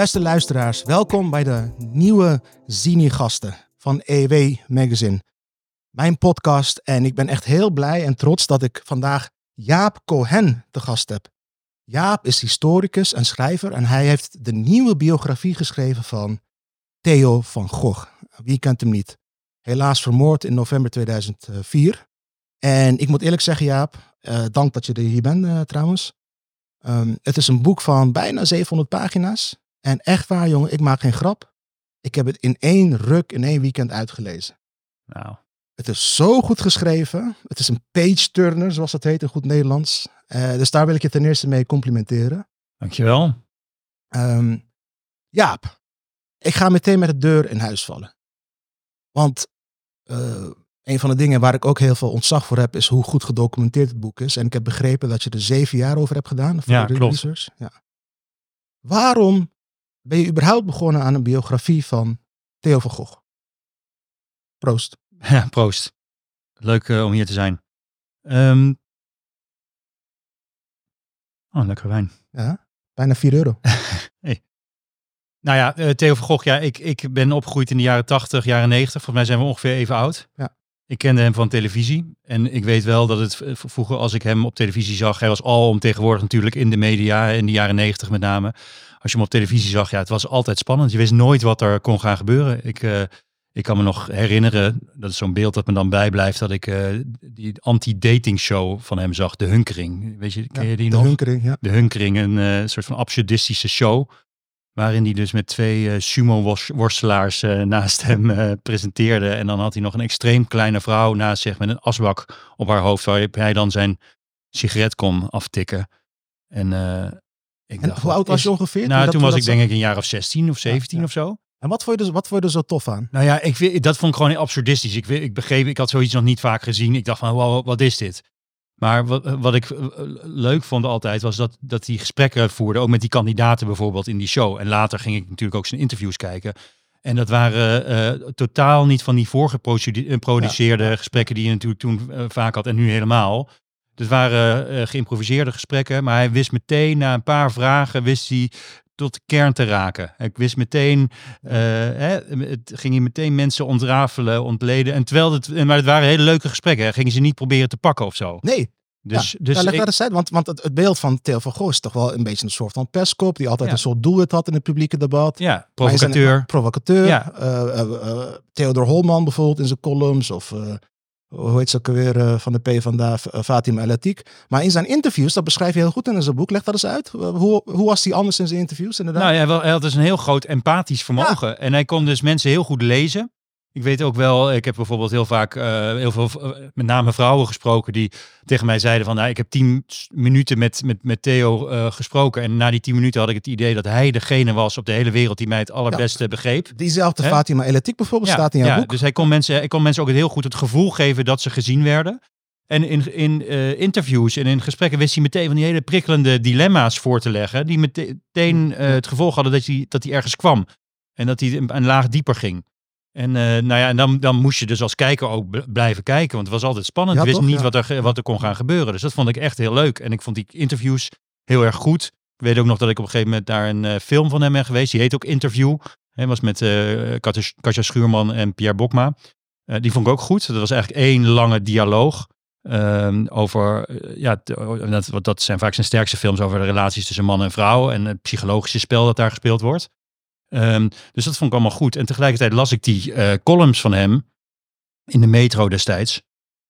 Beste luisteraars, welkom bij de nieuwe Zini-gasten van EW Magazine. Mijn podcast en ik ben echt heel blij en trots dat ik vandaag Jaap Cohen te gast heb. Jaap is historicus en schrijver en hij heeft de nieuwe biografie geschreven van Theo van Gogh. Wie kent hem niet? Helaas vermoord in november 2004. En ik moet eerlijk zeggen, Jaap, uh, dank dat je er hier bent uh, trouwens. Um, het is een boek van bijna 700 pagina's. En echt waar, jongen, ik maak geen grap. Ik heb het in één ruk, in één weekend uitgelezen. Nou. Het is zo goed geschreven. Het is een page-turner, zoals dat heet in goed Nederlands. Uh, dus daar wil ik je ten eerste mee complimenteren. Dankjewel. Um, Jaap, ik ga meteen met de deur in huis vallen. Want uh, een van de dingen waar ik ook heel veel ontzag voor heb, is hoe goed gedocumenteerd het boek is. En ik heb begrepen dat je er zeven jaar over hebt gedaan. Voor ja, de klopt. Ja. Waarom ben je überhaupt begonnen aan een biografie van Theo van Gogh? Proost. Ja, proost. Leuk uh, om hier te zijn. Um... Oh, lekker wijn. Ja, bijna 4 euro. hey. Nou ja, uh, Theo van Gogh, ja, ik, ik ben opgegroeid in de jaren 80, jaren 90. Volgens mij zijn we ongeveer even oud. Ja. Ik kende hem van televisie. En ik weet wel dat het vroeger, als ik hem op televisie zag, hij was al om tegenwoordig natuurlijk in de media, in de jaren 90 met name. Als je hem op televisie zag, ja, het was altijd spannend. Je wist nooit wat er kon gaan gebeuren. Ik, uh, ik kan me nog herinneren, dat is zo'n beeld dat me dan bijblijft, dat ik uh, die anti-dating show van hem zag, De Hunkering. Weet je, ken je die de nog? Hunkering, ja. De Hunkering, een uh, soort van absurdistische show. Waarin hij dus met twee sumo-worstelaars naast hem presenteerde. En dan had hij nog een extreem kleine vrouw naast zich met een asbak op haar hoofd. Waar hij dan zijn sigaret kon aftikken. En, ik en dacht, hoe oud was je ongeveer? Nou, toen was ik denk ik een jaar of 16 of 17 ja, ja. of zo. En wat vond, je er, wat vond je er zo tof aan? Nou ja, ik, dat vond ik gewoon absurdistisch. Ik, ik begreep, ik had zoiets nog niet vaak gezien. Ik dacht van, wow, wat is dit? Maar wat, wat ik leuk vond altijd was dat, dat hij gesprekken voerde, ook met die kandidaten bijvoorbeeld in die show. En later ging ik natuurlijk ook zijn interviews kijken. En dat waren uh, totaal niet van die voorgeproduceerde ja. gesprekken die je natuurlijk toen uh, vaak had en nu helemaal. Het waren uh, geïmproviseerde gesprekken, maar hij wist meteen na een paar vragen, wist hij tot de kern te raken. Ik wist meteen, uh, hè, het ging hij meteen mensen ontrafelen, ontleden. En terwijl het, maar het waren hele leuke gesprekken. Hè. Gingen ze niet proberen te pakken of zo. Nee. Dus, ja, dus ja, leg ik, dat eens uit, want, want het, het, beeld van Theo van Gogh is toch wel een beetje een soort van pestkop, die altijd Ja. een soort doelwit had in het publieke debat. ja, provocateur. een provocateur. Ja. Uh, Theodor Holman bijvoorbeeld in zijn columns. Of hoe heet ze ook alweer uh, van de P van Fatima El Atiq. Maar in zijn interviews, dat beschrijf je heel goed in zijn boek. Leg dat eens uit. Uh, hoe, hoe was hij anders in zijn interviews inderdaad? Nou ja, wel, hij had dus een heel groot empathisch vermogen. En hij kon dus mensen heel goed lezen. Ik weet ook wel, ik heb bijvoorbeeld heel vaak uh, heel veel, uh, met name vrouwen gesproken die tegen mij zeiden van, nou, ik heb tien minuten met, met, met Theo uh, gesproken en na die tien minuten had ik het idee dat hij degene was op de hele wereld die mij het allerbeste ja. begreep. Diezelfde? Fatima El Atiq bijvoorbeeld Ja, staat in jouw ja, boek. dus hij kon, mensen, hij kon mensen ook heel goed het gevoel geven dat ze gezien werden. En in, in uh, interviews en in gesprekken wist hij meteen van die hele prikkelende dilemma's voor te leggen, die meteen uh, het gevolg hadden dat hij, dat hij ergens kwam. En dat hij een, een laag dieper ging. En, uh, nou ja, en dan, dan moest je dus als kijker ook blijven kijken, want het was altijd spannend. Ja, je wist toch? niet Ja. wat, er, wat er kon gaan gebeuren. Dus dat vond ik echt heel leuk. En ik vond die interviews heel erg goed. Ik weet ook nog dat ik op een gegeven moment daar een uh, film van hem ben geweest. Die heet ook Interview. Hij was met uh, Katja Schuurman en Pierre Bokma. Die vond ik ook goed. Dat was eigenlijk één lange dialoog. Um, over, ja, dat, dat zijn vaak zijn sterkste films over de relaties tussen man en vrouw. En het psychologische spel dat daar gespeeld wordt. Um, dus dat vond ik allemaal goed. En tegelijkertijd las ik die uh, columns van hem in de metro destijds.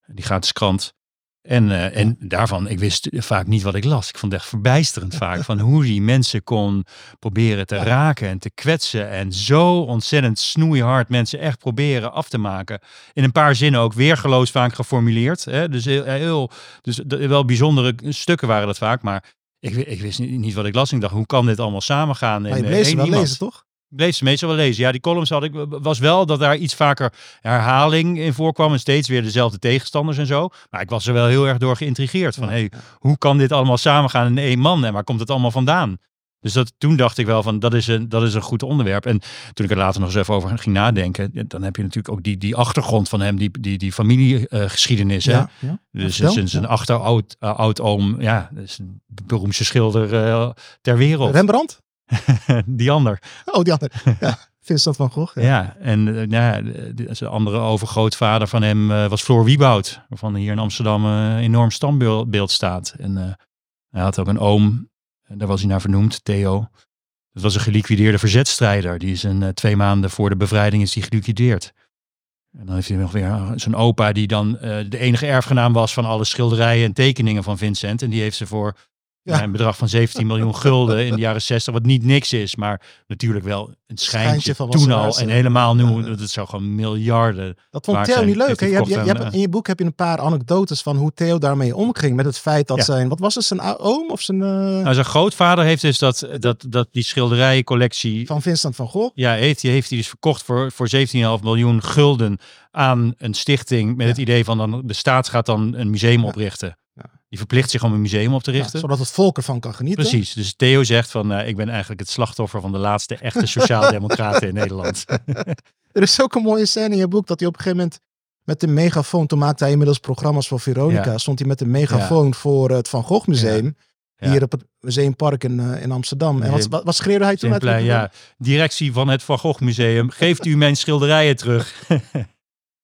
Die gratis krant. En, uh, en daarvan, ik wist vaak niet wat ik las. Ik vond het echt verbijsterend vaak. Van hoe die mensen kon proberen te raken en te kwetsen. En zo ontzettend snoeihard mensen echt proberen af te maken. In een paar zinnen ook weergeloos vaak geformuleerd. Hè? Dus, heel, heel, dus wel bijzondere stukken waren dat vaak. Maar ik, ik wist niet, niet, wat ik las. Ik dacht, hoe kan dit allemaal samengaan? Maar je wel lezen, toch? Bleef ze meestal wel lezen. Ja, die columns had ik, was wel dat daar iets vaker herhaling in voorkwam. En steeds weer dezelfde tegenstanders en zo. Maar ik was er wel heel erg door geïntrigeerd. Van, Ja, hey, hoe kan dit allemaal samengaan in één man? En waar komt het allemaal vandaan? Dus dat, toen dacht ik wel van, dat is, een, dat is een goed onderwerp. En toen ik er later nog eens even over ging nadenken. Dan heb je natuurlijk ook die, die achtergrond van hem. Die, die, die familiegeschiedenis. Ja, ja. Dus zijn, zijn Ja. achteroud uh, oud-oom, ja, is een beroemdste schilder uh, ter wereld. Rembrandt? die ander. Oh, die andere. Ja, Vincent van Gogh. Ja, Ja. en eh, nou ja, de, de- de andere overgrootvader van hem eh, was Floor Wieboud. Waarvan hier in Amsterdam eh, een enorm standbeeld staat. En eh, hij had ook een oom, daar was hij naar vernoemd, Theo. Dat was een geliquideerde verzetstrijder. Die is een, eh, twee maanden voor de bevrijding is die geliquideerd. En dan heeft hij nog weer eh, zijn opa, die dan eh, de enige erfgenaam was van alle schilderijen en tekeningen van Vincent. En die heeft ze voor Ja. een bedrag van 17 miljoen gulden in de jaren 60, wat niet niks is, maar natuurlijk wel een schijntje, Schijntje van toen al. En helemaal nu, dat het zou gewoon miljarden. Dat vond Theo zijn- niet leuk. Je hebt, je, hebt, in je boek heb je een paar anekdotes van hoe Theo daarmee omging. Met het feit dat Ja. zijn, wat was het, zijn oom of zijn, eh, Nou, zijn grootvader heeft dus dat, dat, dat die schilderijencollectie, van Vincent van Gogh. ja, heeft, heeft hij dus verkocht voor, voor 17,5 miljoen gulden aan een stichting met Ja. het idee van dan, de staat gaat dan een museum oprichten. Die verplicht zich om een museum op te Ja, richten. zodat het volk ervan kan genieten. Precies. Dus Theo zegt van, eh, ik ben eigenlijk het slachtoffer van de laatste echte sociaaldemocraten in Nederland. Er is ook een mooie scène in je boek dat hij op een gegeven moment met de megafoon, toen maakte hij inmiddels programma's voor Veronica, Ja. stond hij met de megafoon voor het Van Gogh Museum. Hier op het Museumpark in, eh, in Amsterdam. En wat, wat, schreeuwde hij toen uit? Ja. Directie van het Van Gogh Museum, geeft u mijn schilderijen terug.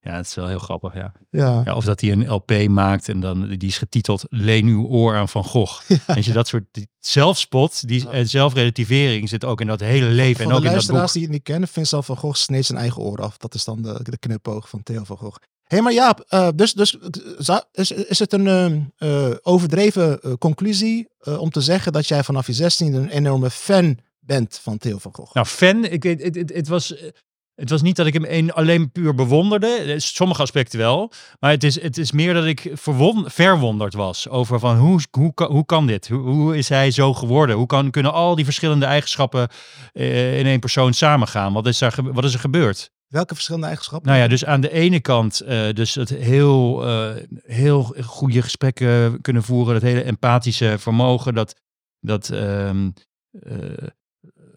ja, het is wel heel grappig, ja. Ja. ja. Of dat hij een LP maakt en dan die is getiteld Leen uw oor aan Van Gogh. Weet je, dat soort die zelfspot, die en zelfrelativering zit ook in dat hele leven. En ook de in dat luisteraars boek. die het niet kennen, Vincent van Gogh sneed zijn eigen oor af. Dat is dan de, de knipoog van Theo van Gogh. Hé, maar Jaap, eh, dus, dus eh, is, is het een eh, eh, overdreven eh, conclusie eh, om te zeggen dat jij vanaf je 16 een enorme fan bent van Theo van Gogh? Nou, fan, ik weet, het, het, het was... Het was niet dat ik hem een, alleen puur bewonderde. Eh, Sommige aspecten wel. Maar het is, het is meer dat ik verwon, verwonderd was over van hoe, hoe, kan- hoe kan dit? Hoe, hoe is hij zo geworden? Hoe kan, kunnen al die verschillende eigenschappen eh, in één persoon samengaan? Wat is, er, ge- wat is er gebeurd? Welke verschillende eigenschappen? Nou ja, dus aan de ene kant eh, dus het heel, heel goede gesprekken kunnen voeren. Dat hele empathische vermogen. Dat, dat, ehm, eh,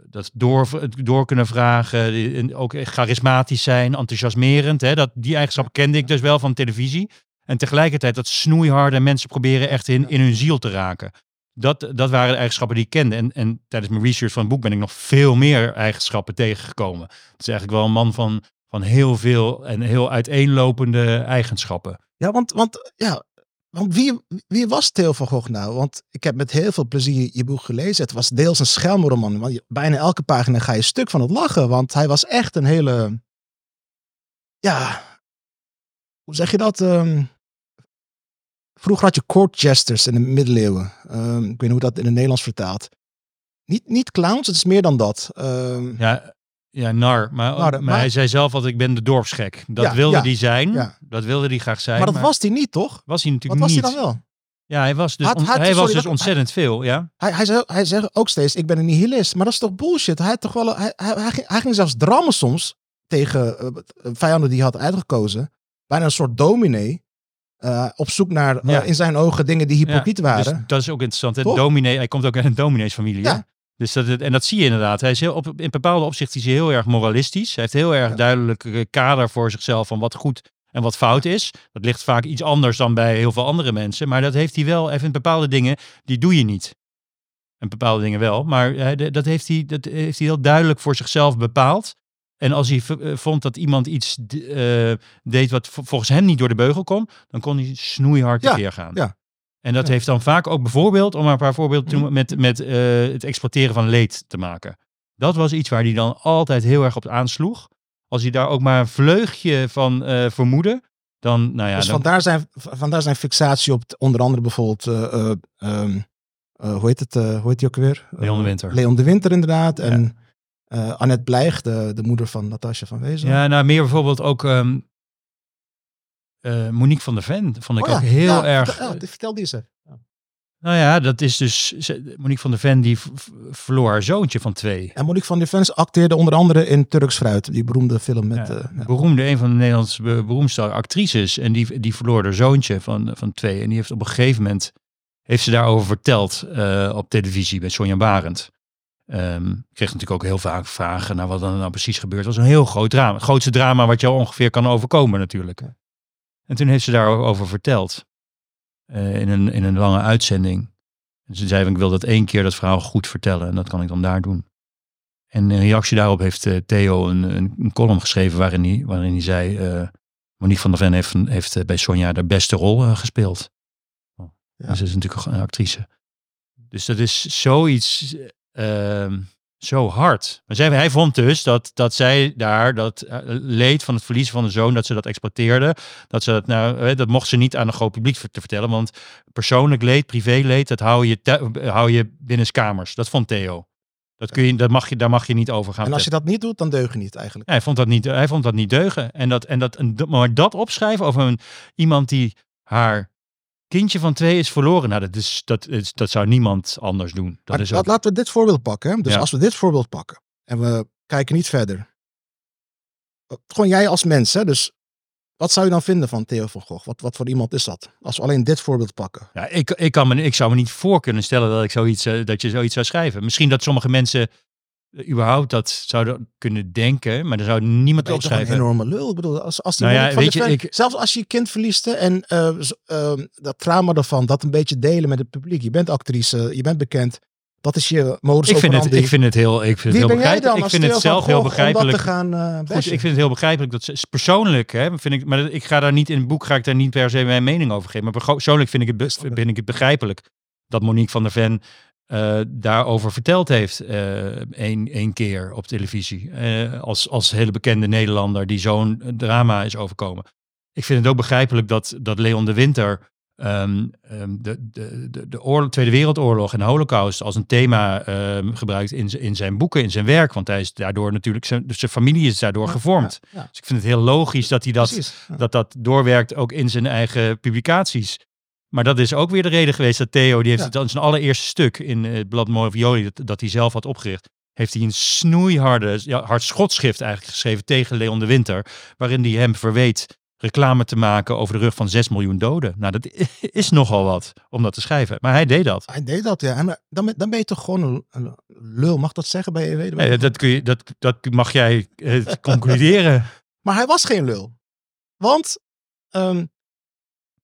dat door, door kunnen vragen. Ook charismatisch zijn, enthousiasmerend. Hè? Dat, die eigenschappen kende ik dus wel van televisie. En tegelijkertijd dat snoeiharde mensen proberen echt in, in hun ziel te raken. Dat, dat waren de eigenschappen die ik kende. En, en tijdens mijn research van het boek ben ik nog veel meer eigenschappen tegengekomen. Het is eigenlijk wel een man van, van heel veel en heel uiteenlopende eigenschappen. Ja, want, want, ja, want wie, wie was Theo van Gogh nou? Want ik heb met heel veel plezier je boek gelezen. Het was deels een schelmenroman. Want bijna elke pagina ga je stuk van het lachen. Want hij was echt een hele... Ja, hoe zeg je dat? Ehm, vroeger had je court jesters in de middeleeuwen. Ehm, ik weet niet hoe dat in het Nederlands vertaalt. Niet, niet clowns, het is meer dan dat. Ehm, Ja, ja nar. Maar, Nar, maar, maar- hij zei zelf altijd, ik ben de dorpsgek. Dat Ja, wilde ja, hij zijn. ja. Dat wilde hij graag zijn. maar dat was hij niet, toch? was hij Wat natuurlijk was hij niet. dan wel? Ja, hij was dus, Had- on- had- hij sorry, was dus dat- ontzettend veel. Ja. Hij, hij, zei, hij zegt ook steeds, ik ben een nihilist. Maar dat is toch bullshit? Hij, had toch wel, hij, hij, hij, ging, hij ging zelfs drammen soms tegen eh, vijanden die hij had uitgekozen. Bijna een soort dominee. eh, op zoek naar, in zijn ogen, dingen die hypocriet Ja, waren. Dus dat is ook interessant. Hè? Dominee, hij komt ook uit een domineesfamilie. Ja. Dus dat, en dat zie je inderdaad. Hij is heel, op, in bepaalde opzichten is hij heel erg moralistisch. Hij heeft heel erg Ja. duidelijk eh, kader voor zichzelf van wat goed en wat fout is. Dat ligt vaak iets anders dan bij heel veel andere mensen. Maar dat heeft hij wel. Vindt bepaalde dingen, die doe je niet. En bepaalde dingen wel. Maar de- dat, heeft hij, dat heeft hij heel duidelijk voor zichzelf bepaald. En als hij eh, vond dat iemand iets eh, deed wat volgens hem niet door de beugel kon, dan kon hij snoeihard Ja, tekeer gaan. ja. En dat Ja. heeft dan vaak ook bijvoorbeeld, om maar een paar voorbeelden te Mhm. noemen, met, met eh, het exploiteren van leed te maken. Dat was iets waar hij dan altijd heel erg op aansloeg. Als hij daar ook maar een vleugje van eh vermoedde, dan, nou ja, dus dan, vandaar zijn, vandaar zijn fixatie op onder andere bijvoorbeeld, eh, eh, ehm, eh, hoe heet het, hoe heet die ook weer? Leon de Winter. Leon de Winter inderdaad. Ja. En Annette Blijg, de, de moeder van Natasja van Wezel. ja, nou meer bijvoorbeeld ook ehm, eh, Monique van der Ven vond ik Oh ja, ook heel ja, erg. Vertel, ja, vertel die eens even. Nou ja, dat is dus ze- Monique van der Ven die verloor haar zoontje van twee. En Monique van der Vens acteerde onder andere in Turks Fruit, die beroemde film met... Ja, eh, beroemde, een van de Nederlandse be- beroemdste actrices. En die, die verloor haar zoontje van, van twee. En die heeft op een gegeven moment, heeft ze daarover verteld eh, op televisie bij Sonja Barend. Ik kreeg natuurlijk ook heel vaak vragen naar wat er nou precies gebeurd was. Een heel groot drama. Het grootste drama wat jou ongeveer kan overkomen natuurlijk. En toen heeft ze daarover verteld. eh, in, een, in een lange uitzending. En ze zei, ik wil dat één keer dat verhaal goed vertellen. En dat kan ik dan daar doen. En in reactie daarop heeft eh, Theo een, een, een column geschreven waarin hij, waarin hij zei... eh, Monique van der Ven heeft, heeft bij Sonja de beste rol gespeeld. Ja. Dus ze is natuurlijk een actrice. Dus dat is zoiets ehm, zo hard. Maar zij, hij vond dus dat, dat zij daar dat eh, leed van het verliezen van de zoon, dat ze dat exploiteerde. Dat ze dat nou, eh, dat mocht ze niet aan een groot publiek te vertellen. Want persoonlijk leed, privéleed, dat hou je, hou je binnenskamers. Dat vond Theo. Dat kun je, dat mag je, daar mag je niet over gaan En als je dat niet doet, dan deug je niet eigenlijk. Ja, hij, vond dat niet, hij vond dat niet deugen. En dat, en dat, en dat- maar dat opschrijven over een, iemand die haar kindje van twee is verloren. Nou, dat, is, dat, is, dat zou niemand anders doen. Dat Maar is laat- ook, Laten we dit voorbeeld pakken. Hè? Dus Ja. als we dit voorbeeld pakken en we kijken niet verder. Gewoon jij als mens, hè? dus wat zou je dan vinden van Theo van Gogh? Wat, wat voor iemand is dat? Als we alleen dit voorbeeld pakken. ja, ik, ik, kan me, ik zou me niet voor kunnen stellen dat, ik zoiets, eh, dat je zoiets zou schrijven. Misschien dat sommige mensen eh, überhaupt dat zouden kunnen denken, maar er zou niemand Ben toch een opschrijven. enorme lul? Ik bedoel, als, als die Nou ja, weet je, ik- zelfs als je je kind verliest en eh, ehm, dat trauma ervan, dat een beetje delen met het publiek. Je bent actrice, je bent bekend. Dat is je modus Ik vind, het, ik vind het heel, ik vind Wie het heel begrijpelijk. dan Ik vind het zelf heel begrijpelijk. te gaan eh Goed, ik vind het heel begrijpelijk dat ze persoonlijk, hè, vind ik, maar ik ga daar niet in het boek ga ik daar niet per se mijn mening over geven. Maar persoonlijk vind ik het, be- vind ik het begrijpelijk dat Monique van der Ven eh, daarover verteld heeft eh één één keer op televisie. Eh, als, als hele bekende Nederlander die zo'n drama is overkomen. Ik vind het ook begrijpelijk dat, dat Leon de Winter ehm, ehm, de, de, de, de oorlog, Tweede Wereldoorlog en de Holocaust als een thema ehm, gebruikt in, in zijn boeken, in zijn werk. Want hij is daardoor natuurlijk, zijn, dus zijn familie is daardoor Ja, gevormd. ja, ja. Dus ik vind het heel logisch dat hij dat, Precies. Dat, dat doorwerkt ook in zijn eigen publicaties. Maar dat is ook weer de reden geweest dat Theo, die heeft Ja. het aan zijn allereerste stuk in eh, het blad Moravioli, dat, dat hij zelf had opgericht, heeft hij een snoeiharde, ja, hard schotschrift eigenlijk geschreven tegen Leon de Winter, waarin hij hem verweet reclame te maken over de rug van 6 miljoen doden. Nou, dat is nogal wat om dat te schrijven. Maar hij deed dat. Hij deed dat, ja. En eh, dan, ben- dan ben je toch gewoon een, lul. Mag dat zeggen bij EW? Dan Nee, dat, kun je, dat, dat mag jij eh, concluderen. Maar hij was geen lul. Want ehm,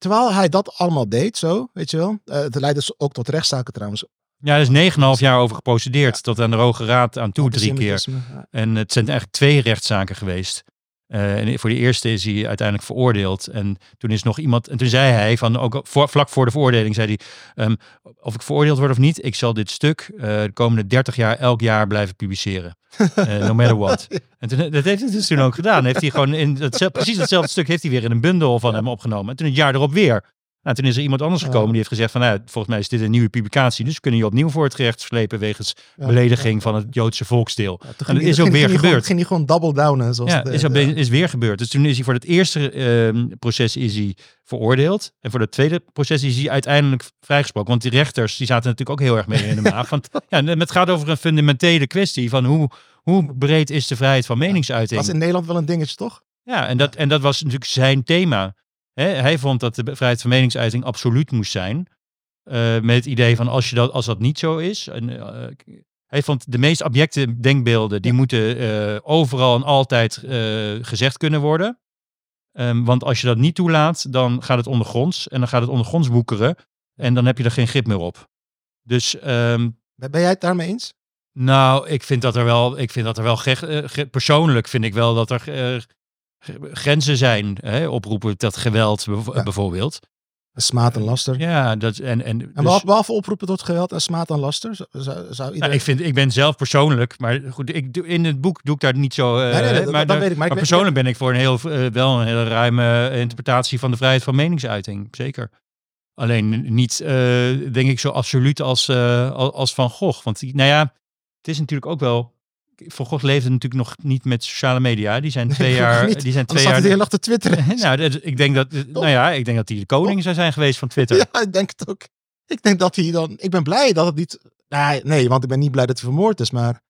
terwijl hij dat allemaal deed, zo, weet je wel. eh, het leidde dus ook tot rechtszaken trouwens. Ja, er is 9,5 jaar over geprocedeerd, tot aan de Hoge Raad aan toe, drie keer. Ja. En het zijn eigenlijk twee rechtszaken geweest. Eh, en voor de eerste is hij uiteindelijk veroordeeld. En toen is nog iemand. En toen zei hij van ook voor, vlak voor de veroordeling zei hij. ehm, of ik veroordeeld word of niet, ik zal dit stuk eh, de komende 30 jaar elk jaar blijven publiceren. Eh, no matter what. En toen, dat heeft hij dus toen ook gedaan. Heeft hij gewoon in dat, precies hetzelfde stuk heeft hij weer in een bundel van hem opgenomen. En toen het jaar erop weer. Nou, toen is er iemand anders gekomen die heeft gezegd van nou, volgens mij is dit een nieuwe publicatie. Dus we kunnen je opnieuw voor het gerecht slepen wegens belediging van het Joodse volksdeel. Ja, En dat is ook weer gebeurd. Ging hij gewoon double downen, zoals Ja, het is, be- is weer gebeurd. Dus toen is hij voor het eerste ehm, proces is hij veroordeeld. En voor het tweede proces is hij uiteindelijk vrijgesproken. Want die rechters die zaten natuurlijk ook heel erg mee in de maag. Want ja, het gaat over een fundamentele kwestie van hoe, hoe breed is de vrijheid van meningsuiting. was in Nederland wel een dingetje, toch? Ja, en dat, en dat was natuurlijk zijn thema. Hij vond dat de vrijheid van meningsuiting absoluut moest zijn. Eh, met het idee van als, je dat, als dat niet zo is. En, eh, hij vond de meest abjecte denkbeelden, die moeten eh, overal en altijd gezegd kunnen worden. Ehm, want als je dat niet toelaat, dan gaat het ondergronds. En dan gaat het ondergronds woekeren. En dan heb je er geen grip meer op. Dus ehm, Ben jij het daarmee eens? nou, ik vind dat er wel, ik vind dat er wel ge- ge- persoonlijk vind ik wel dat er grenzen zijn. Hè? Oproepen tot geweld Ja. bijvoorbeeld. Smaad en laster. Ja, dat en en. En dus- behalve, oproepen tot geweld en smaad en laster, zou, zou, nou, iedereen... ik vind, ik ben zelf persoonlijk, maar goed, ik doe, in het boek doe ik daar niet zo. Nee, nee, nee, dat- maar dat de- weet ik, maar ik maar weet- persoonlijk ben ik voor een heel, eh, wel een hele ruime interpretatie van de vrijheid van meningsuiting, zeker. Alleen niet, eh, denk ik, zo absoluut als, eh, al- als Van Gogh. Want nou ja, het is natuurlijk ook wel. Van Gogh leefde natuurlijk nog niet met sociale media. Die zijn twee jaar. niet. Die zijn twee jaar. dag te twitteren. nou, ik denk dat, nou ja, ik denk dat hij de koning zou zijn geweest van Twitter. Ja, ik denk het ook. Ik denk dat hij dan... Ik ben blij dat het niet... Nee, nee, want ik ben niet blij dat hij vermoord is, maar...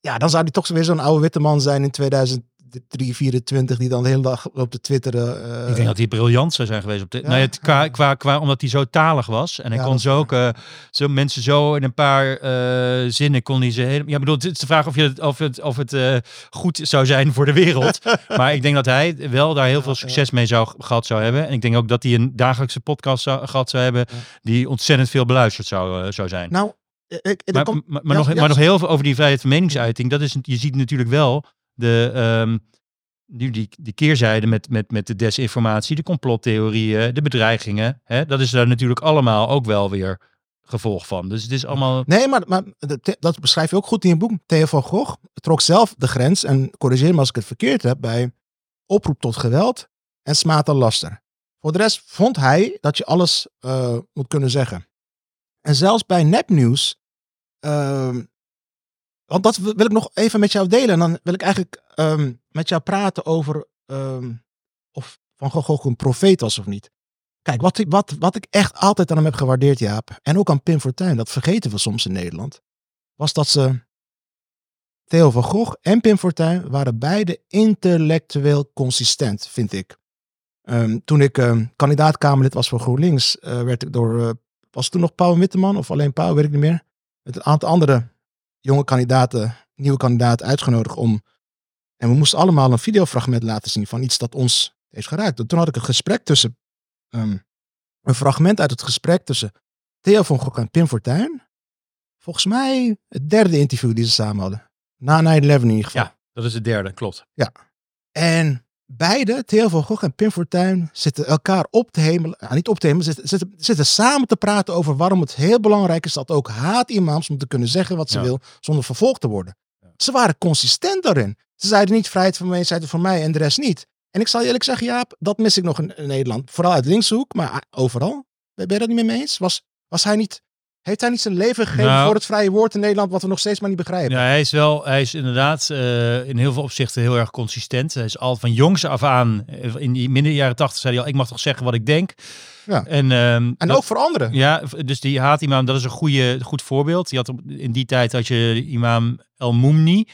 Ja, dan zou hij toch weer zo'n oude witte man zijn in 2003, 2024, die dan de hele dag loopt te twitteren. eh, Ik denk dat hij briljant zou zijn geweest op dit. Ja. nou het- qua, qua, qua, omdat hij zo talig was. En hij Ja, kon zo ook eh, zo mensen zo in een paar eh, zinnen kon hij ze helemaal. Ja, bedoel, het is de vraag of, je het, of het, of het goed zou zijn voor de wereld. maar ik denk dat hij wel daar heel veel succes mee zou gehad zou hebben. En ik denk ook dat hij een dagelijkse podcast zou, gehad zou hebben. Die ontzettend veel beluisterd zou, zou zijn. Nou, ik, Maar, maar, maar ja, nog, ja, maar nog heel veel over die vrijheid van meningsuiting. Dat is, je ziet natuurlijk wel de, ehm, die, die, keerzijde met, met, met de desinformatie, de complottheorieën, de bedreigingen. Hè? Dat is daar natuurlijk allemaal ook wel weer gevolg van. Dus het is allemaal... Nee, maar, maar dat- dat beschrijf je ook goed in je boek. Theo van Gogh trok zelf de grens, en corrigeer me als ik het verkeerd heb, bij oproep tot geweld en smaad en laster. Voor de rest vond hij dat je alles eh, moet kunnen zeggen. En zelfs bij nepnieuws, ehm, want dat wil ik nog even met jou delen. En dan wil ik eigenlijk ehm, met jou praten over ehm, of Van Gogh een profeet was of niet. Kijk, wat wat, wat ik echt altijd aan hem heb gewaardeerd, Jaap, en ook aan Pim Fortuyn, dat vergeten we soms in Nederland, was dat ze, Theo van Gogh en Pim Fortuyn, waren beide intellectueel consistent, vind ik. Ehm, toen ik ehm, kandidaat-Kamerlid was voor GroenLinks, eh, werd ik door, eh, was toen nog Pauw Witteman of alleen Pauw, weet ik niet meer, met een aantal andere jonge kandidaten, nieuwe kandidaten uitgenodigd om, en we moesten allemaal een videofragment laten zien van iets dat ons heeft geraakt. Toen had ik een gesprek tussen ehm, een fragment uit het gesprek tussen Theo van Gogh en Pim Fortuyn. Volgens mij het derde interview die ze samen hadden. Na 9-11 in ieder geval. Ja, dat is het derde, klopt. En beide, Theo van Gogh en Pim Fortuyn, zitten elkaar op te hemelen. nou, niet op te hemelen, zitten, zitten, zitten samen te praten over waarom het heel belangrijk is dat ook haatimams moeten kunnen zeggen wat ze Ja. wil zonder vervolgd te worden. Ze waren consistent daarin. Ze zeiden niet vrijheid van meningsuiting voor mij en de rest niet. En ik zal je eerlijk zeggen, Jaap, dat mis ik nog in, in Nederland. Vooral uit linkshoek, maar overal. Ben ben je dat niet mee eens? Was, was hij niet, heeft hij niet zijn leven gegeven Nou. voor het vrije woord in Nederland, wat we nog steeds maar niet begrijpen? Ja, hij is wel, hij is inderdaad eh, in heel veel opzichten heel erg consistent. Hij is al van jongs af aan, eh, in die midden jaren tachtig zei hij al, ik mag toch zeggen wat ik denk. Ja. En, ehm, En dat- ook voor anderen. Ja, dus die haatimam, dat is een goede, goed voorbeeld. Die had in die tijd had je imam El Moumni.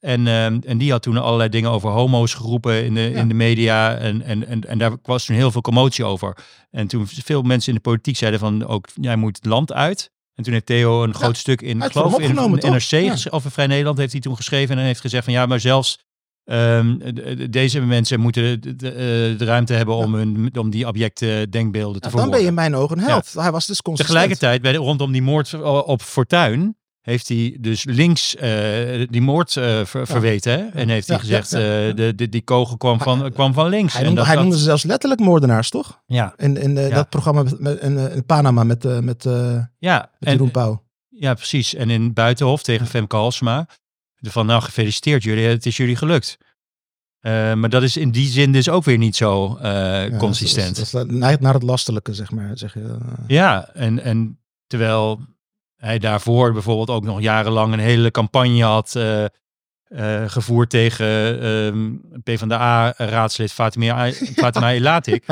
En, ehm, en die had toen allerlei dingen over homo's geroepen in de, Ja. in de media. En, en, en, en daar was toen heel veel commotie over. En toen veel mensen in de politiek zeiden van ook, jij moet het land uit. En toen heeft Theo een groot stuk in, geloof in, in? NRC, Ja. ges- over Vrij Nederland, heeft hij toen geschreven. En heeft gezegd van ja, maar zelfs ehm, de- de- deze mensen moeten de, de, eh, de ruimte hebben om, hun, om die abjecte denkbeelden te Nou, dan ben je in mijn ogen een held. Hij was dus consistent. Tegelijkertijd, bij de, rondom die moord op Fortuin, heeft hij dus links eh, die moord ver- verweten. Hè? En heeft hij gezegd, ja, eh, de, de, die kogel kwam van, kwam van links. Hij En dat- hij dat- noemde ze zelfs letterlijk moordenaars, toch? ja, In, in dat programma met, in, in Panama met, met, ja, met Jeroen en, Pauw. ja, precies. En in Buitenhof tegen Femke Halsema. Van nou, gefeliciteerd jullie, het is jullie gelukt. Maar dat is in die zin dus ook weer niet zo Ja, consistent. Dat, is- dat, is- neigt naar het lastelijke, zeg maar. Zeg je. Ja, en, en terwijl hij daarvoor bijvoorbeeld ook nog jarenlang een hele campagne had eh, eh, gevoerd tegen ehm PvdA-raadslid Fatima, Fatima Elatik.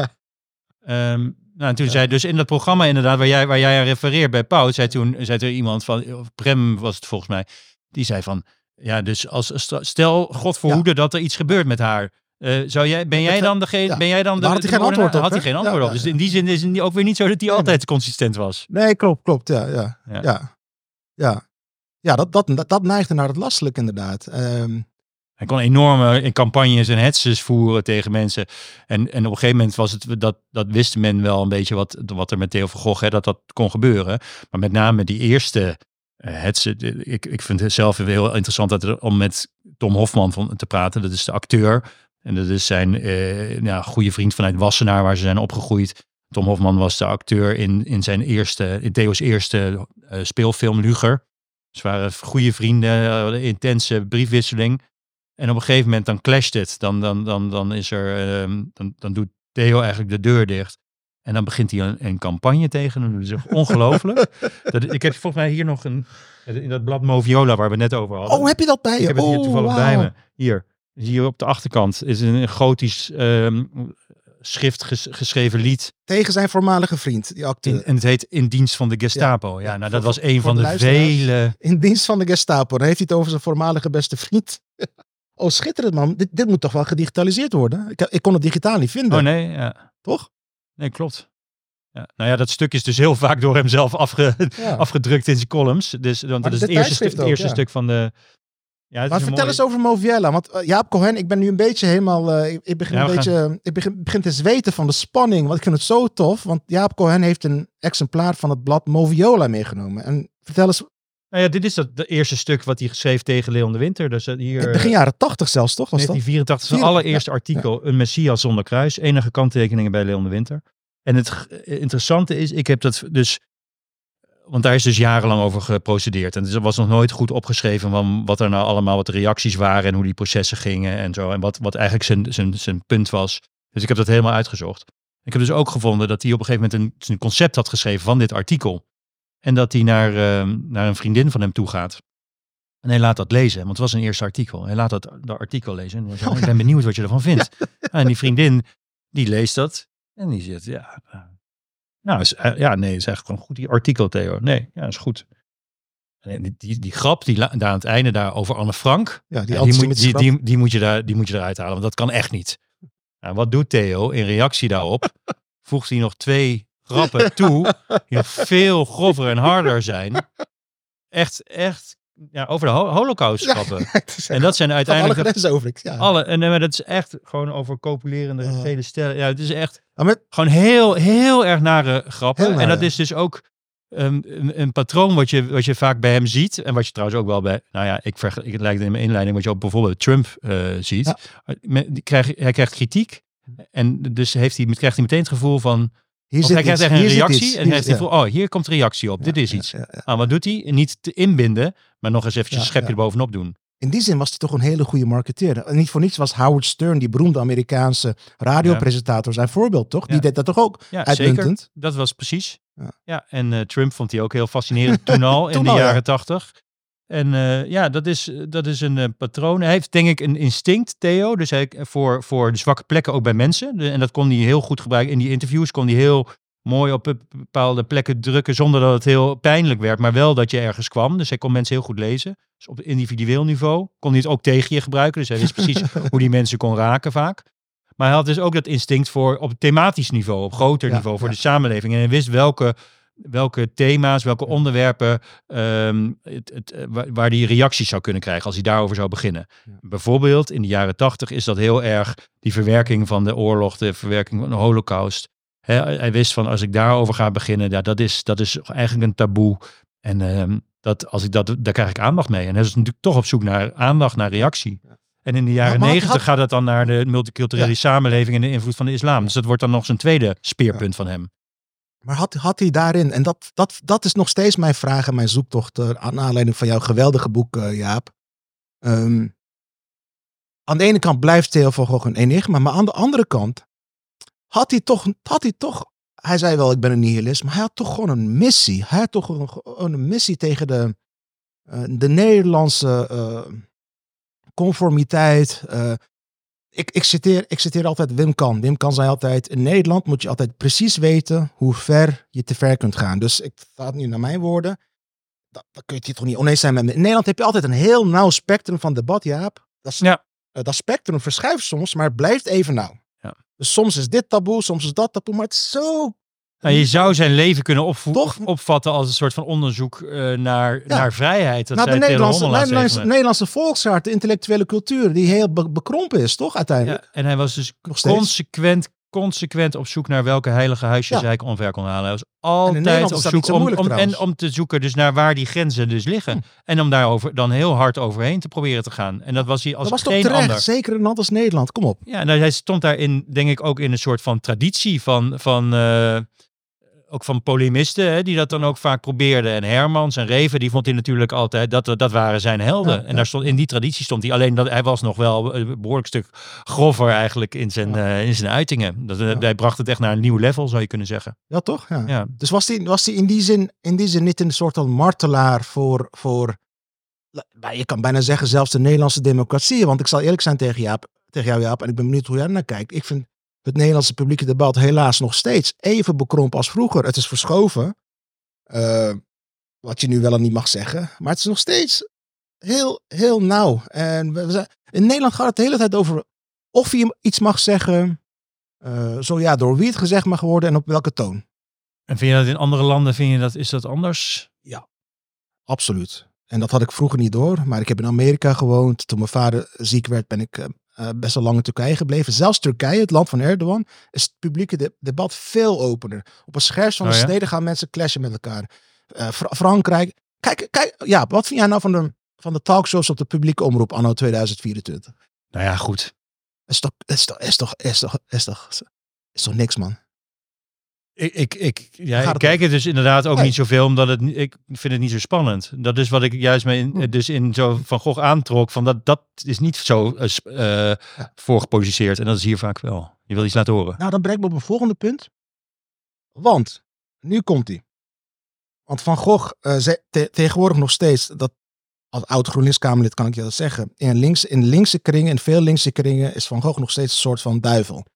Ehm, nou, en toen zei dus in dat programma inderdaad, waar jij, waar jij aan refereert bij Pauw, zei toen zei er iemand van, of Prem was het volgens mij, die zei van, ja, dus als stel God verhoede dat er iets gebeurt met haar. Eh, zou jij, ben jij dan degene, ja. ben jij dan de, had hij geen antwoord op, Had hij geen antwoord Ja, op. Dus in die zin is het ook weer niet zo dat hij Nee, altijd consistent was. Nee, klopt, klopt. Ja, ja, Ja. ja. Ja, dat, dat, dat, dat neigde naar het lastelijke inderdaad. Ehm, Hij kon enorme campagnes en hetses voeren tegen mensen. En, en op een gegeven moment was het, dat, dat wist men wel een beetje wat, wat er met Theo van Gogh, hè, dat dat kon gebeuren. Maar met name die eerste eh, hetsen, de- ik, ik vind het zelf heel interessant dat er, om met Tom Hofman van, te praten. Dat is de acteur. En dat is zijn eh, ja, goede vriend vanuit Wassenaar, waar ze zijn opgegroeid. Tom Hofman was de acteur in, in zijn eerste, in Theo's eerste eh, speelfilm Luger. Ze waren goede vrienden, eh, intense briefwisseling. En op een gegeven moment dan clasht het. Dan, dan, dan, dan is er, ehm, dan, dan doet Theo eigenlijk de deur dicht. En dan begint hij een, een campagne tegen hem. Dat is ongelooflijk. dat, ik heb volgens mij hier nog een, in dat blad Moviola waar we het net over hadden. oh, heb je dat bij je? ik heb het hier Oh, toevallig wauw. bij me. Hier, hier op de achterkant is een gotisch ehm, schrift ges- geschreven lied. Tegen zijn voormalige vriend, die acteur. In, en het heet In dienst van de Gestapo. Ja, Ja, nou dat was een van de vele... In dienst van de Gestapo. Dan heeft hij het over zijn voormalige beste vriend. oh, schitterend man. Dit, dit moet toch wel gedigitaliseerd worden? Ik, ik kon het digitaal niet vinden, Oh nee, ja. toch? Nee, klopt. Ja, nou ja, dat stuk is dus heel vaak door hem zelf afge, Ja. afgedrukt in zijn columns. Dus, want dat is het eerste, stuk, het eerste ja. stuk van de... Ja, het Maar vertel eens over Moviella. Want eh, Jaap Cohen, ik ben nu een beetje helemaal. eh, ik, ik begin Ja, een beetje. Ik begin, begin te zweten van de spanning. Want ik vind het zo tof. Want Jaap Cohen heeft een exemplaar van het blad Moviola meegenomen. En vertel eens Nou ja, dit is dat de eerste stuk wat hij schreef tegen Leon de Winter. Dus eh, hier, Begin jaren tachtig zelfs, toch? Was dat? 1984, zijn Vier- allereerste artikel, een Messias zonder kruis, enige kanttekeningen bij Leon de Winter. En het interessante is, ik heb dat dus, want daar is dus jarenlang over geprocedeerd. En dus er was nog nooit goed opgeschreven van wat er nou allemaal, wat de reacties waren en hoe die processen gingen en zo. En wat, wat eigenlijk zijn, zijn, zijn punt was. Dus ik heb dat helemaal uitgezocht. Ik heb dus ook gevonden dat hij op een gegeven moment een, een concept had geschreven van dit artikel. En dat hij naar, ehm, naar een vriendin van hem toe gaat. En hij laat dat lezen, want het was een eerste artikel. Hij laat dat, dat artikel lezen. En zegt, Oh, ik ben benieuwd wat je ervan vindt. En die vriendin, die leest dat. En die zegt, ja, nou, is, eh, ja, nee, is echt gewoon goed, die artikel, Theo. Nee, ja, is goed. En die, die, die grap, die daar aan het einde daar over Anne Frank, Ja, die die, moet, die, moet je daar, die moet je eruit halen, want dat kan echt niet. Nou, wat doet Theo in reactie daarop? Voegt hij nog twee grappen toe, die nog veel grover en harder zijn. Echt, echt, ja, over de ho- holocaust grappen. En dat zijn alle uiteindelijk de- grenzen over. Ja. alle, en maar dat is echt gewoon over copulerende gele stellen. Ja, het is echt met- gewoon heel, heel erg nare grappen. Heel En nare. dat is dus ook um, een, een patroon wat je, wat je vaak bij hem ziet. En wat je trouwens ook wel bij, nou ja, ik vergelijk het lijkt in mijn inleiding, wat je ook bijvoorbeeld Trump eh, ziet. Ja. Me- die krijg, hij krijgt kritiek. En dus heeft hij, krijgt hij meteen het gevoel van, hier of zit hij krijgt echt een reactie. en hier hij heeft gevoel, oh, hier komt reactie op. ja, Dit is iets. ja. Ah, wat doet hij? Niet te inbinden, maar nog eens eventjes een schepje erbovenop doen. In die zin was hij toch een hele goede marketeer. En niet voor niets was Howard Stern, die beroemde Amerikaanse radiopresentator, zijn voorbeeld, toch? Die deed dat toch ook Ja, uitmuntend? zeker. Dat was precies. Ja. Ja, en eh, Trump vond hij ook heel fascinerend toen al, in Toen de al, jaren tachtig. En eh, ja, dat is, dat is een eh, patroon. Hij heeft denk ik een instinct, Theo, dus hij, voor, voor de zwakke plekken ook bij mensen. De- en dat kon hij heel goed gebruiken. In die interviews kon hij heel mooi op be- bepaalde plekken drukken zonder dat het heel pijnlijk werd, maar wel dat je ergens kwam. Dus hij kon mensen heel goed lezen. Dus op individueel niveau kon hij het ook tegen je gebruiken. Dus hij wist precies hoe die mensen kon raken vaak. Maar hij had dus ook dat instinct voor op thematisch niveau, op groter Ja, niveau voor ja. de samenleving. En hij wist welke, welke thema's, welke onderwerpen, ehm, het, het, eh, waar, hij reacties zou kunnen krijgen als hij daarover zou beginnen. Ja. Bijvoorbeeld in de jaren tachtig is dat heel erg die verwerking van de oorlog, de verwerking van de holocaust. Hij wist van als ik daarover ga beginnen, ja, dat, is, dat is eigenlijk een taboe. En ehm, dat, als ik dat, daar krijg ik aandacht mee. En hij is natuurlijk toch op zoek naar aandacht, naar reactie. Ja. En in de jaren maar had- negentig gaat het dan naar de multiculturele Ja. samenleving en de invloed van de islam. Dus dat wordt dan nog zijn tweede speerpunt van hem. Maar had, had hij daarin, en dat, dat, dat is nog steeds mijn vraag en mijn zoektocht eh, aan aanleiding van jouw geweldige boek, eh, Jaap. Ehm, aan de ene kant blijft Theo van Gogh een enigma, maar aan de andere kant had hij toch, had hij toch, hij zei wel ik ben een nihilist, maar hij had toch gewoon een missie. Hij had toch een, een missie tegen de, eh, de Nederlandse conformiteit. Ik, ik, citeer, ik citeer altijd Wim Kan. Wim Kan zei altijd, in Nederland moet je altijd precies weten hoe ver je te ver kunt gaan. Dus ik ga nu naar mijn woorden. Dat, dat kun je het toch niet oneens zijn met me. In Nederland heb je altijd een heel nauw spectrum van debat, Jaap. Dat, is- Ja. eh, dat spectrum verschuift soms, maar het blijft even nauw. Ja. Dus soms is dit taboe, soms is dat taboe, maar het is zo... Nou, je zou zijn leven kunnen Toch? opvatten als een soort van onderzoek eh, naar, naar vrijheid. Dat Nou, de Nederlandse, Nederlandse, de intellectuele cultuur, die heel be- bekrompen is, toch uiteindelijk? Ja, en hij was dus Nog steeds. consequent, consequent op zoek naar welke heilige huisjes Ja. hij omver kon halen. Hij was altijd op zoek om, om, en om te zoeken dus naar waar die grenzen dus liggen. Hm. En om daarover dan heel hard overheen te proberen te gaan. En dat was hij als dat was toch geen terecht, ander. zeker een land als Nederland. Kom op. Ja, nou, hij stond daarin, denk ik, ook in een soort van traditie van, van eh, ook van polemisten, hè, die dat dan ook vaak probeerden. En Hermans en Reven, die vond hij natuurlijk altijd, dat, dat waren zijn helden. Ja, en daar stond, in die traditie stond hij. Alleen dat hij was nog wel een behoorlijk stuk grover eigenlijk in zijn, Ja. eh, in zijn uitingen. Dat, eh. Hij bracht het echt naar een nieuw level, zou je kunnen zeggen. Ja, toch? Ja. Dus was hij was die in, die zin, in die zin niet een soort van martelaar voor, voor, je kan bijna zeggen zelfs de Nederlandse democratie. Want ik zal eerlijk zijn tegen, Jaap, tegen jou Jaap, en ik ben benieuwd hoe jij naar kijkt. Ik vind het Nederlandse publieke debat helaas nog steeds even bekrompen als vroeger. Het is verschoven, eh, wat je nu wel en niet mag zeggen. Maar het is nog steeds heel, heel nauw. En we, we zijn, in Nederland gaat het de hele tijd over of je iets mag zeggen. eh, zo ja, door wie het gezegd mag worden en op welke toon. En vind je dat in andere landen, vind je dat, is dat anders? Absoluut. En dat had ik vroeger niet door. Maar ik heb in Amerika gewoond. Toen mijn vader ziek werd, ben ik eh, best wel lang in Turkije gebleven. Zelfs Turkije, het land van Erdogan, is het publieke de- debat veel opener. Op het scherpst van de Oh ja? snede gaan mensen clashen met elkaar. Eh, Fra- Frankrijk, Kijk, kijk, ja, wat vind jij nou van de, van de talkshows op de publieke omroep anno 2024? Nou ja, goed. Is toch, is toch, is toch, is toch, is toch, is toch niks, man? Ik, ik, ik, ja, kijk het dus inderdaad ook Nee. niet zoveel, omdat het, ik vind het niet zo spannend. Dat is wat ik juist me in, Hm. dus in zo Van Gogh aantrok, van dat, dat is niet zo voorgeposiceerd. En dat is hier vaak wel. Je wil iets laten horen. Nou, dan brengt me op een volgende punt. Want, nu komt hij. Want Van Gogh, eh, te- tegenwoordig nog steeds, dat, als oud GroenLinks-Kamerlid kan ik je dat zeggen. In, links, in linkse kringen, in veel linkse kringen, is Van Gogh nog steeds een soort van duivel.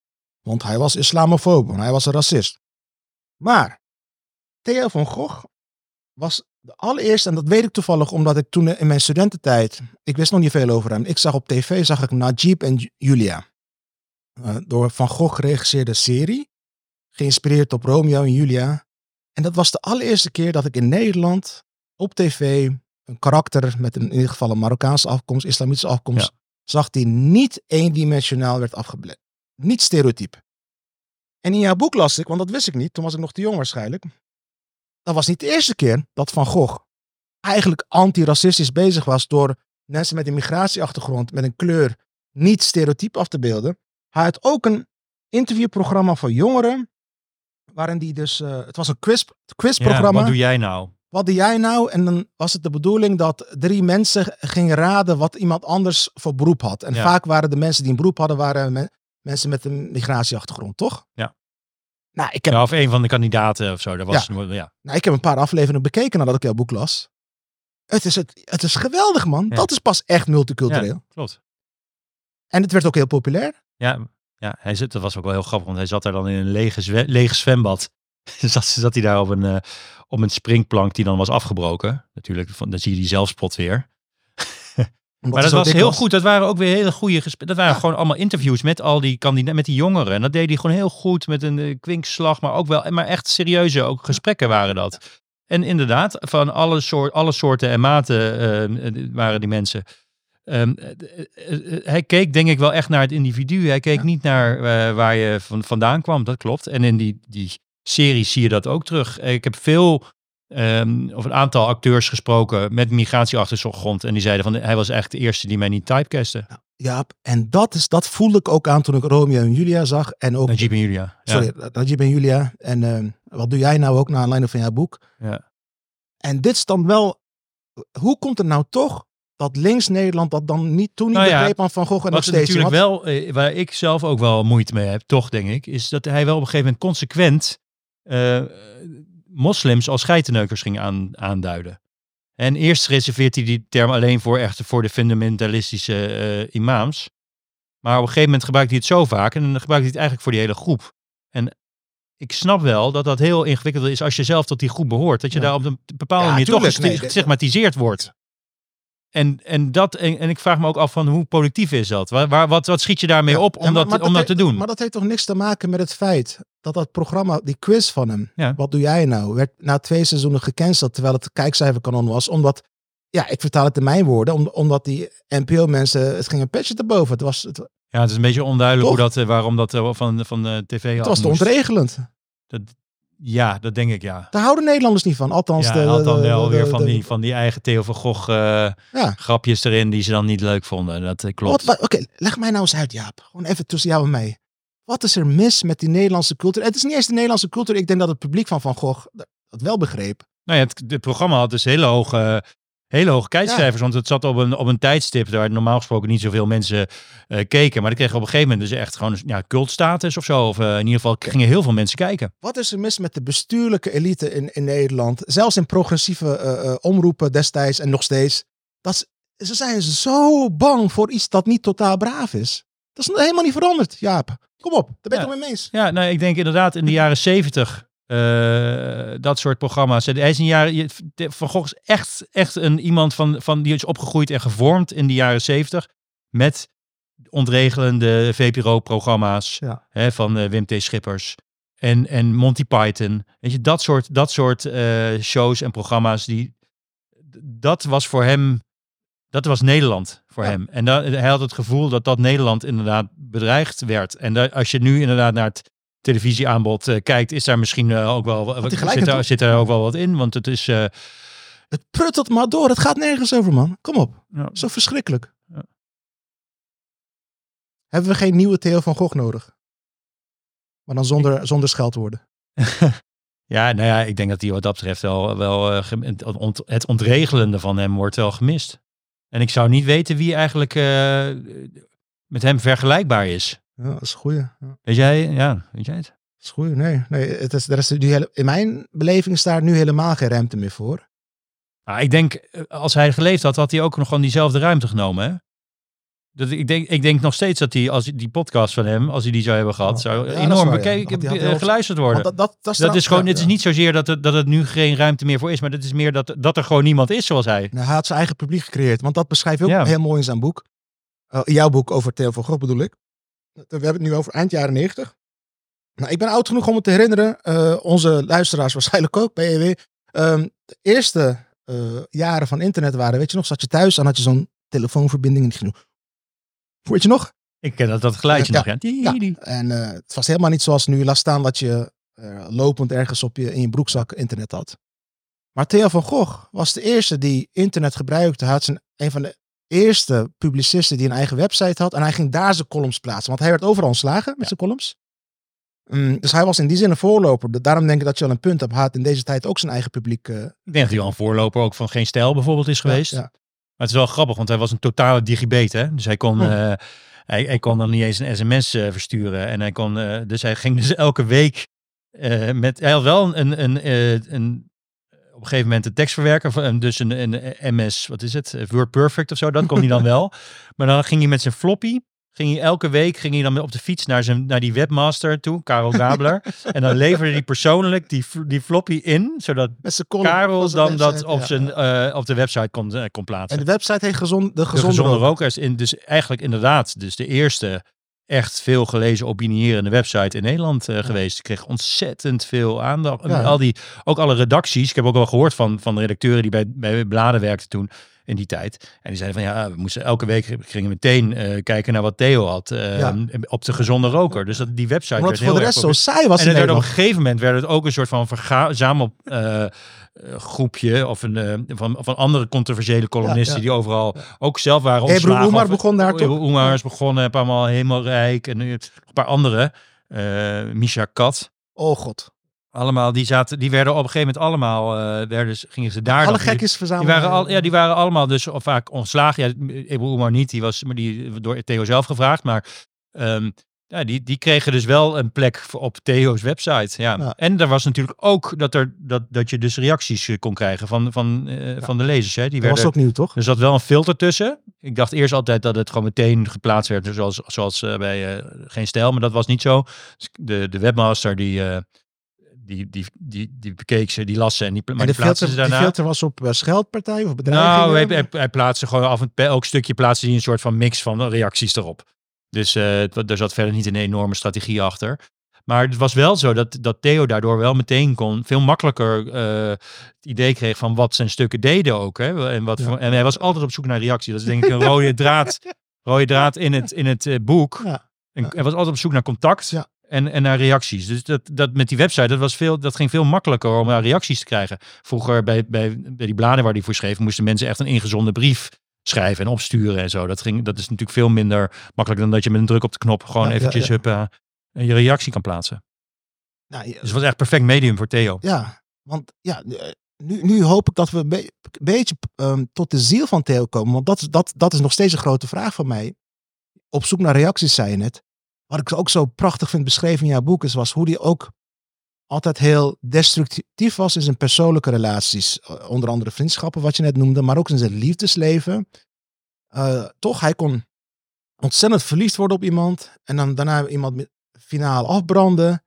Want hij was islamofoob, hij was een racist. Maar, Theo van Gogh was de allereerste, en dat weet ik toevallig omdat ik toen in mijn studententijd, ik wist nog niet veel over hem. Ik zag op tv, zag ik Najib en Ju- Julia. Eh, door Van Gogh geregisseerde serie, geïnspireerd op Romeo en Julia. En dat was de allereerste keer dat ik in Nederland op tv een karakter met een, in ieder geval een Marokkaanse afkomst, islamitische afkomst, zag die niet eendimensionaal werd afgebeeld. Niet stereotyp. En in jouw boek las ik, want dat wist ik niet, toen was ik nog te jong waarschijnlijk. Dat was niet de eerste keer dat Van Gogh eigenlijk antiracistisch bezig was door mensen met een migratieachtergrond, met een kleur, niet stereotyp af te beelden. Hij had ook een interviewprogramma voor jongeren, waarin die dus, eh, het was een quiz, Ja, quizprogramma. wat doe jij nou? Wat doe jij nou? En dan was het de bedoeling dat drie mensen gingen raden wat iemand anders voor beroep had. En Ja. vaak waren de mensen die een beroep hadden, waren mensen met een migratieachtergrond, toch? Ja. Nou ik, heb, Ja, of een van de kandidaten of zo. Dat was, ja. nou, ik heb een paar afleveringen bekeken nadat ik jouw boek las. Het is, het, het is geweldig, man. Ja. Dat is pas echt multicultureel. Ja, klopt. En het werd ook heel populair. Ja, ja hij zit, dat was ook wel heel grappig, want hij zat daar dan in een lege, lege zwembad. zat, zat hij daar op een, eh, op een springplank die dan was afgebroken. Natuurlijk, van, dan zie je die zelfspot weer. Maar dat was heel goed. Dat waren ook weer hele goede gesprekken. Dat waren Ja. gewoon allemaal interviews met al die kandidaten, met die jongeren. En dat deed hij gewoon heel goed met een eh, kwinkslag, maar ook wel, maar echt serieuze ook gesprekken waren dat. En inderdaad, van alle, soort, alle soorten en maten eh, eh, waren die mensen. Ehm, eh, eh, eh, hij keek denk ik wel echt naar het individu. Hij keek Ja. niet naar waar je van, vandaan kwam. Dat klopt. En in die, die serie zie je dat ook terug. Ik heb veel ehm, of een aantal acteurs gesproken met migratieachtergrond. En die zeiden van hij was echt de eerste die mij niet typecastte. Ja, en dat, is, dat voelde ik ook aan toen ik Romeo en Julia zag. En ook, Najib en Julia. Ja. sorry, Najib en Julia. En ehm, wat doe jij nou ook naar aanleiding van jouw boek? Ja. En dit is dan wel, hoe komt het nou toch dat links Nederland dat dan niet, toen niet Nou ja, begreep aan Van Gogh en nog Wat steeds natuurlijk wel, eh, waar ik zelf ook wel moeite mee heb, toch denk ik, is dat hij wel op een gegeven moment consequent eh, moslims als geitenneukers ging aan, aanduiden. En eerst reserveert hij die term alleen voor, echt voor de fundamentalistische eh, imams. Maar op een gegeven moment gebruikt hij het zo vaak en dan gebruikt hij het eigenlijk voor die hele groep. En ik snap wel dat dat heel ingewikkeld is als je zelf tot die groep behoort. Dat je Ja. daar op een bepaalde Ja, manier tuurlijk. toch Nee, gestigmatiseerd wordt. En, en, dat, en, en ik vraag me ook af van hoe productief is dat? Waar, waar, wat, wat schiet je daarmee Ja, op ja, om, maar- dat, maar om dat te doen? Maar dat heeft toch niks te maken met het feit dat dat programma, die quiz van hem, Ja. wat doe jij nou, werd na twee seizoenen gecanceld terwijl het kijkcijferkanon was. Omdat, ja, ik vertaal het in mijn woorden, om, omdat die NPO-mensen, het ging een petje te boven. Het was, het, het ja, het is een beetje onduidelijk hoe dat, eh, waarom dat eh, van, van de tv af was te ontregelend. Dat, ja, dat denk ik ja. Daar houden Nederlanders niet van. Althans, Ja, de, had dan wel de- weer van, die, van die eigen Theo van Gogh eh, Ja. grapjes erin die ze dan niet leuk vonden. Dat eh, klopt. Oké, leg mij nou eens uit, Jaap. Gewoon even tussen jou en mij. Wat is er mis met die Nederlandse cultuur? Het is niet eens de Nederlandse cultuur. Ik denk dat het publiek van Van Gogh dat wel begreep. Nou ja, het, het programma had dus hele hoge, hele hoge kijkcijfers. Want het zat op een, op een tijdstip waar normaal gesproken niet zoveel mensen eh, keken. Maar die kregen op een gegeven moment dus echt gewoon ja, cultstatus of zo. Of eh, in ieder geval gingen heel veel mensen kijken. Wat is er mis met de bestuurlijke elite in, in Nederland? Zelfs in progressieve eh, omroepen destijds en nog steeds. Dat ze zijn zo bang voor iets dat niet totaal braaf is. Dat is helemaal niet veranderd, Jaap. Kom op, daar ben ik Ja. het mee eens. Ja, nou, ik denk inderdaad in de jaren zeventig eh, dat soort programma's. Hij is een jaar, Van Gogh is echt, echt een, iemand van, van, die is opgegroeid en gevormd in de jaren zeventig. Met ontregelende VPRO-programma's Ja. hè, van eh, Wim T. Schippers. En, en Monty Python. Weet je, dat soort, dat soort eh, shows en programma's. Die, dat was voor hem, dat was Nederland voor Ja. hem. En hij had het gevoel dat dat Nederland inderdaad bedreigd werd. En als je nu inderdaad naar het televisieaanbod eh, kijkt, is daar misschien eh, ook wel, zit, daar, zit er ook wel wat in. Want het is, eh, Het pruttelt maar door. Het gaat nergens over, man. Kom op. Ja. Zo verschrikkelijk. Ja. Hebben we geen nieuwe Theo van Gogh nodig? Maar dan zonder, zonder scheldwoorden. Ja, nou ja, ik denk dat hij wat dat betreft wel, wel het, ont- het ontregelende van hem wordt wel gemist. En ik zou niet weten wie eigenlijk eh, met hem vergelijkbaar is. Ja, dat is een goeie. Ja, dat Weet jij, ja, weet jij het? is een goeie. Nee, nee het is, er is nu hele, in mijn beleving is daar nu helemaal geen ruimte meer voor. Nou, ik denk, eh, als hij geleefd had, had hij ook nog gewoon diezelfde ruimte genomen, hè? Dat, ik, denk, ik denk nog steeds dat hij, als die podcast van hem, als hij die zou hebben gehad, zou ja, dat is enorm waar, ja. bekeken, had eh, geluisterd worden. Dat, dat, dat, Dat is gewoon, ja, het is ja. niet zozeer dat het, dat het nu geen ruimte meer voor is, maar het is meer dat, dat er gewoon niemand is zoals hij. Nou, hij had zijn eigen publiek gecreëerd. Want dat beschrijf je ook Ja. heel mooi in zijn boek. Uh, in jouw boek over Theo van Gogh bedoel ik. We hebben het nu over eind jaren 90. Nou, ik ben oud genoeg om me te herinneren. eh, onze luisteraars waarschijnlijk ook bij EW. Ehm, de eerste eh, jaren van internet waren, weet je nog, zat je thuis en had je zo'n telefoonverbinding en ging Weet je nog? Ik ken dat, dat geluidje nog, ja. Ja. En het was helemaal niet zoals nu. Laat staan dat je lopend ergens op je, in je broekzak internet had. Maar Theo van Gogh was de eerste die internet gebruikte. Hij had zijn, een van de eerste publicisten die een eigen website had. En hij ging daar zijn columns plaatsen. Want hij werd overal ontslagen met zijn columns. Mm, dus hij was in die zin een voorloper. Da- Daarom denk ik dat je wel een punt hebt. Hij had in deze tijd ook zijn eigen publiek. eh, Ik denk dat hij wel een voorloper ook van Geen Stijl bijvoorbeeld is geweest. ja, ja. Maar het is wel grappig, want hij was een totale digibet, hè. Dus hij kon, Hm. eh, hij, hij kon dan niet eens een sms eh, versturen. En hij kon, dus hij ging dus elke week met, hij had wel een, een, eh, een, op een gegeven moment een tekstverwerker, van- dus een, een MS, wat is het, Word Perfect of zo, dat kon hij dan wel. Maar dan ging hij met zijn floppy, ging hij elke week ging hij dan op de fiets naar, zijn, naar die webmaster toe, Karel Gabler. en dan leverde hij persoonlijk die, die floppy in, zodat Karel dan dat website, op, zijn, ja. eh, op de website kon, eh, kon plaatsen. En de website heet gezond, de De gezonde, gezonde roker. rokers. In, dus eigenlijk inderdaad, dus de eerste echt veel gelezen opinierende website in Nederland eh, geweest. Ik kreeg ontzettend veel aandacht. Ja. Al die, ook alle redacties. Ik heb ook wel gehoord van, van de redacteuren die bij, bij bladen werkten toen in die tijd. En die zeiden van ja, we moesten elke week gingen meteen eh, kijken naar wat Theo had eh, Ja. op de gezonde roker. Dus dat, die website Omdat werd voor heel de erg rest zo saai was En het werd op een gegeven moment werd het ook een soort van verzamel eh, eh, groepje of een van, van andere controversiële columnisten ja. die overal ook zelf waren Ebru ontslagen. Umar Of- begon daar toch? Ebru Umar is begonnen, heb allemaal helemaal rijk en nu een paar andere. Misha Kat. Oh god. Allemaal, die, zaten, die werden op een gegeven moment allemaal, eh, werden, gingen ze daar. Alle gekjes die verzamelen. waren, al, ja, die waren allemaal dus of vaak ontslagen. Ja, Ebru Umar niet, die was maar die door Theo zelf gevraagd. Maar ehm, ja, die, die kregen dus wel een plek op Theo's website. Ja. Ja. En er was natuurlijk ook dat, er, dat, dat je dus reacties eh, kon krijgen van, van, eh, van de lezers. Hè. Die Dat was ook nieuw, toch? er zat wel een filter tussen. Ik dacht eerst altijd dat het gewoon meteen geplaatst werd, zoals, zoals bij Geen Stijl, maar dat was niet zo. Dus de, de webmaster die, die, die, die, die bekeek ze, die las ze en die, maar en de die filter, ze daarna. filter was op uh, scheldpartij of bedrijven? Nou, hij, hij, hij plaatste gewoon af en toe, elk stukje plaatste hij een soort van mix van reacties erop. Dus eh, het wa- er zat verder niet een enorme strategie achter. Maar het was wel zo dat, dat Theo daardoor wel meteen kon, veel makkelijker eh, het idee kreeg van wat zijn stukken deden ook. Hè? En, wat Ja. voor- en hij was altijd op zoek naar reactie. Dat is denk ik een rode draad, rode draad in het, in het eh, boek. Ja. En hij was altijd op zoek naar contact Ja. En, en naar reacties. Dus dat, dat met die website, dat, was veel, dat ging veel makkelijker om naar reacties te krijgen. Vroeger bij, bij, bij die bladen waar die voor schreef, moesten mensen echt een ingezonde brief schrijven en opsturen en zo. Dat, ging, dat is natuurlijk veel minder makkelijk dan dat je met een druk op de knop gewoon Ja, eventjes ja. Eh, je reactie kan plaatsen. Nou, Dus het was echt perfect medium voor Theo. ja, want ja, nu, nu hoop ik dat we een be- beetje ehm, tot de ziel van Theo komen. Want dat, is- dat, dat is nog steeds een grote vraag van mij. Op zoek naar reacties, zei je net. Wat ik ook zo prachtig vind beschreven in jouw boek is, was hoe hij ook altijd heel destructief was in zijn persoonlijke relaties. Eh, Onder andere vriendschappen, wat je net noemde, maar ook in zijn liefdesleven. Eh, toch, hij kon ontzettend verliefd worden op iemand en dan daarna iemand met finaal afbranden.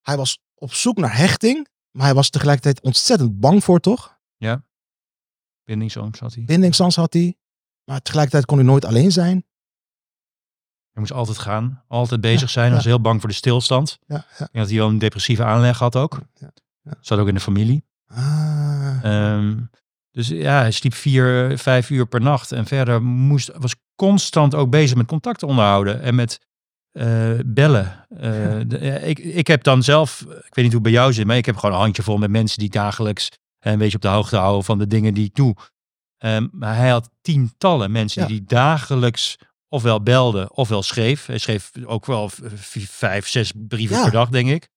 Hij was op zoek naar hechting, maar hij was tegelijkertijd ontzettend bang voor, toch? Bindingsangst had hij. Bindingsangst had hij, maar tegelijkertijd kon hij nooit alleen zijn. Hij moest altijd gaan, altijd bezig zijn. Hij was heel bang voor de stilstand. Ja, ja. Ik denk dat hij wel een depressieve aanleg had ook. Ja, ja. Zat ook in de familie. Ah, Ehm, dus ja, hij sliep vier, vijf uur per nacht. En verder moest, was constant ook bezig met contacten onderhouden. En met eh, bellen. Eh, de- ik, ik heb dan zelf, ik weet niet hoe het bij jou zit, maar ik heb gewoon een handjevol met mensen die dagelijks En een beetje op de hoogte houden van de dingen die ik doe. Ehm, maar hij had tientallen mensen Ja. die dagelijks ofwel belde ofwel schreef. Hij schreef ook wel vijf, zes brieven Ja. per dag, denk ik.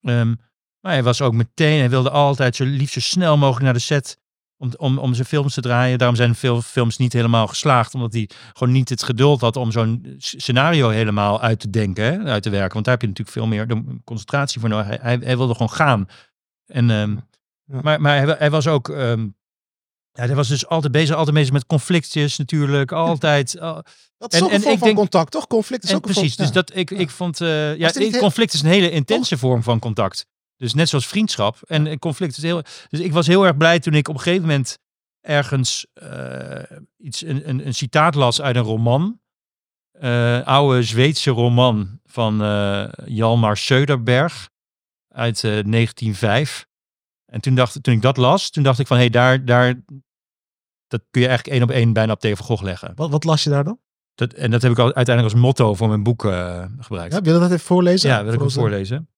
Ehm, maar hij was ook meteen, hij wilde altijd zo liefst zo snel mogelijk naar de set om, om, om zijn films te draaien. Daarom zijn veel films niet helemaal geslaagd, omdat hij gewoon niet het geduld had om zo'n scenario helemaal uit te denken, hè, uit te werken. Want daar heb je natuurlijk veel meer de concentratie voor nodig. Hij, hij, hij wilde gewoon gaan. En, ehm, Ja. Maar, maar hij was ook, ehm, ja, hij was dus altijd bezig, altijd bezig met conflictjes natuurlijk, altijd. oh, Dat is En- ook een en vorm ik van denk- contact, toch? Conflict is en ook een precies, vorm- dus ja. dat ik, ik vond, eh, ja, heel- conflict is een hele intense vorm van contact. Dus net zoals vriendschap. En eh, conflict is heel. Dus ik was heel erg blij toen ik op een gegeven moment ergens eh, iets, een, een, een citaat las uit een roman. Eh, oude Zweedse roman van eh Jalmar Söderberg uit eh, 1905. En toen, dacht, toen ik dat las, toen dacht ik van hé, hey, daar, daar, dat kun je eigenlijk één op één bijna op Theo van Gogh leggen. Wat, wat las je daar dan? Dat, en dat heb ik al uiteindelijk als motto voor mijn boek eh, gebruikt. Ja, wil je dat even voorlezen? Ja, wil ik hem voorlezen.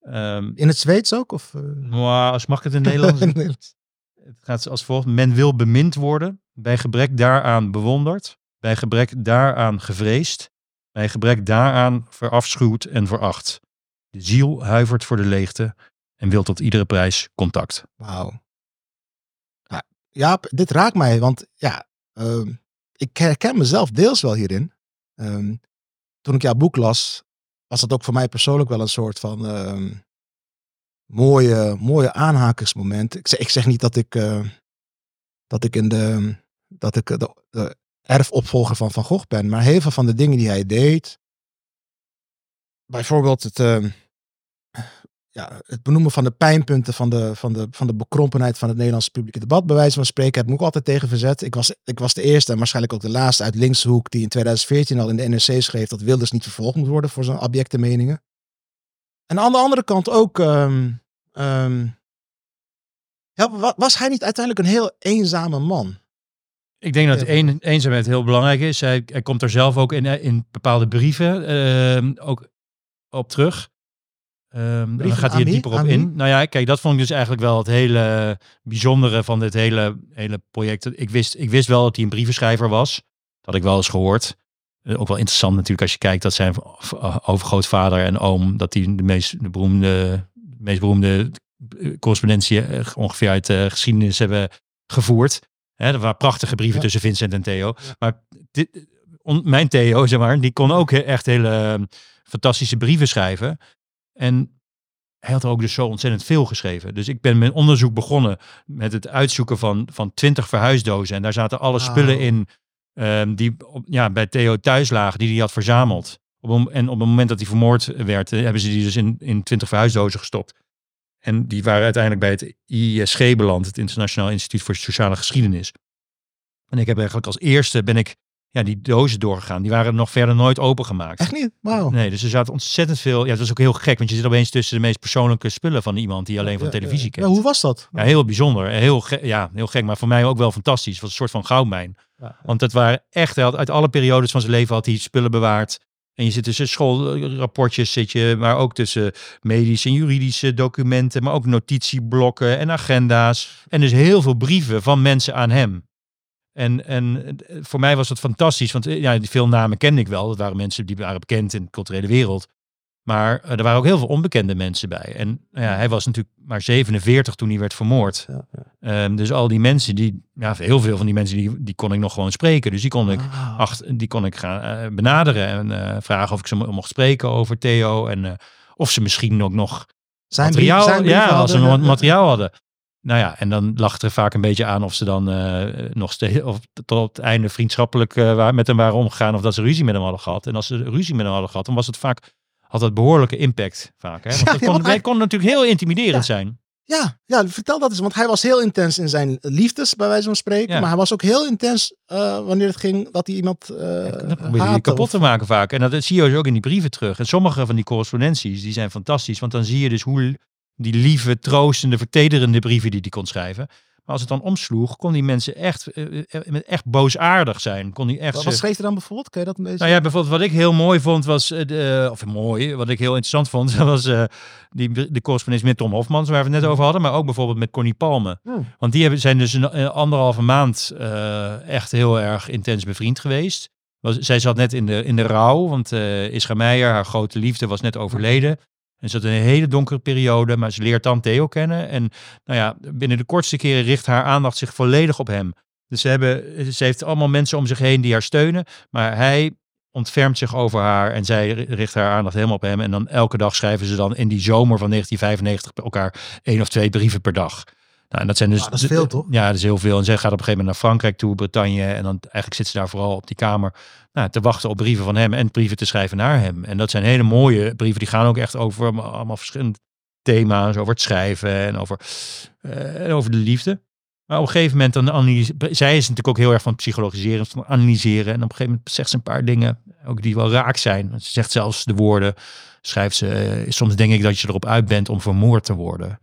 Ehm In het Zweeds ook? Of, eh? maar als mag ik het in het Nederlands? In het Nederlands. het gaat als volgt. Men wil bemind worden, bij gebrek daaraan bewonderd, bij gebrek daaraan gevreesd, bij gebrek daaraan verafschuwd en veracht. De ziel huivert voor de leegte en wil tot iedere prijs contact. Wauw. Ja, dit raakt mij, want ja, ehm, ik herken mezelf deels wel hierin. Ehm, toen ik jouw boek las, was dat ook voor mij persoonlijk wel een soort van ehm, mooie, mooie aanhakersmoment. Ik zeg, ik zeg niet dat ik, eh, dat ik, in de, dat ik de, de erfopvolger van Van Gogh ben, maar heel veel van de dingen die hij deed, bijvoorbeeld het, ja, het benoemen van de pijnpunten van de, van, de, van de bekrompenheid van het Nederlandse publieke debat, bij wijze van spreken, heb ik me ook altijd tegen verzet. Ik was, ik was de eerste en waarschijnlijk ook de laatste uit linkse hoek die in 2014 al in de NRC schreef dat Wilders niet vervolgd moet worden voor zijn abjecte meningen. En aan de andere kant ook, ehm, ehm, ja, was hij niet uiteindelijk een heel eenzame man? Ik denk dat een, eenzaamheid heel belangrijk is. Hij, hij komt er zelf ook in, in bepaalde brieven ehm, ook op terug. En dan gaat hij er dieper op in. Nou ja, kijk, dat vond ik dus eigenlijk wel het hele bijzondere van dit hele, hele project. Ik wist, ik wist wel dat hij een brievenschrijver was. Dat had ik wel eens gehoord. Eh, Ook wel interessant natuurlijk als je kijkt dat zijn eh, overgrootvader en oom, dat die de meest de beroemde, de meest beroemde eh, correspondentie ongeveer uit de geschiedenis hebben gevoerd. Hè, er waren prachtige brieven Ja. tussen Vincent en Theo. Ja. Maar dit, on- mijn Theo, zeg maar, die kon ook he- echt hele fantastische brieven schrijven. En hij had er ook dus zo ontzettend veel geschreven. Dus ik ben mijn onderzoek begonnen met het uitzoeken van, van 20 verhuisdozen. En daar zaten alle spullen in ehm, die ja, bij Theo thuis lagen, die hij had verzameld. Op een, en op het moment dat hij vermoord werd, eh, hebben ze die dus in, in 20 verhuisdozen gestopt. En die waren uiteindelijk bij het ISG beland, het Internationaal Instituut voor Sociale Geschiedenis. En ik heb eigenlijk als eerste ben ik ja, die dozen doorgegaan. Die waren nog verder nooit opengemaakt. Echt niet? Wauw. Nee, dus er zaten ontzettend veel. Ja, het was ook heel gek, want je zit opeens tussen de meest persoonlijke spullen van iemand die alleen van televisie ja. kent. Ja, hoe was dat? Ja, heel bijzonder. Heel, ge- ja, heel gek, maar voor mij ook wel fantastisch. Het was een soort van goudmijn. Want het waren echt, hij had uit alle periodes van zijn leven had hij spullen bewaard. En je zit tussen schoolrapportjes, zit je, maar ook tussen medische en juridische documenten, maar ook notitieblokken en agenda's. En dus heel veel brieven van mensen aan hem. En, en voor mij was dat fantastisch, want eh, ja, veel namen kende ik wel. Dat waren mensen die waren bekend in de culturele wereld. Maar eh, er waren ook heel veel onbekende mensen bij. En nou ja, hij was natuurlijk maar 47 toen hij werd vermoord. Ja, ja. Ehm, dus al die mensen, die, ja, heel veel van die mensen, die, die kon ik nog gewoon spreken. Dus die kon ik, acht, die kon ik gaan eh, benaderen en vragen of ik ze mo- mocht spreken over Theo. En of ze misschien ook nog Zijn materiaal, brief- zijn ja, als ze materiaal hadden. Nou ja, en dan lag het er vaak een beetje aan of ze dan eh, nog steeds, of tot het einde vriendschappelijk eh, met hem waren omgegaan of dat ze ruzie met hem hadden gehad. En als ze ruzie met hem hadden gehad, dan was het vaak, had dat behoorlijke impact vaak. Hè? Want Ja, kon, hij- kon natuurlijk heel intimiderend Ja. zijn. Ja, ja, vertel dat eens. Want hij was heel intens in zijn liefdes, bij wijze van spreken. Ja. Maar hij was ook heel intens eh, wanneer het ging dat hij iemand probeerde haatte kapot of- te maken vaak. En dat zie je dus ook in die brieven terug. En sommige van die correspondenties, die zijn fantastisch. Want dan zie je dus hoe die lieve, troostende, vertederende brieven die hij kon schrijven. Maar als het dan omsloeg, kon die mensen echt, eh, eh, echt boosaardig zijn. Kon die echt Wat, schreef hij dan bijvoorbeeld? Kun je dat een beetje... nou ja, bijvoorbeeld wat ik heel mooi vond was, eh, de, of mooi, wat ik heel interessant vond, was eh, die, de correspondentie met Tom Hofmans, waar we het net over hadden, maar ook bijvoorbeeld met Connie Palme. Hmm. Want die hebben, zijn dus een, eh, anderhalve maand eh, echt heel erg intens bevriend geweest. Was, zij zat net in de, in de rouw, want eh Isra Meijer, haar grote liefde, was net overleden. En ze in een hele donkere periode, maar ze leert dan Theo kennen. En nou ja, binnen de kortste keren richt haar aandacht zich volledig op hem. Dus ze, hebben, ze heeft allemaal mensen om zich heen die haar steunen. Maar hij ontfermt zich over haar en zij richt haar aandacht helemaal op hem. En dan elke dag schrijven ze dan in die zomer van 1995 bij elkaar één of twee brieven per dag. Nou, en dat zijn dus. Ah, dat is veel, toch? Ja, dat is heel veel. En zij gaat op een gegeven moment naar Frankrijk toe, Bretagne. En dan eigenlijk zit ze daar vooral op die kamer nou, te wachten op brieven van hem en brieven te schrijven naar hem. En dat zijn hele mooie brieven. Die gaan ook echt over allemaal verschillende thema's, over het schrijven en over, eh, en over de liefde. Maar op een gegeven moment dan analyse, zij is natuurlijk ook heel erg van psychologiseren, van analyseren. En op een gegeven moment zegt ze een paar dingen, ook die wel raak zijn. Ze zegt zelfs de woorden, schrijft ze, eh, soms denk ik dat je erop uit bent om vermoord te worden.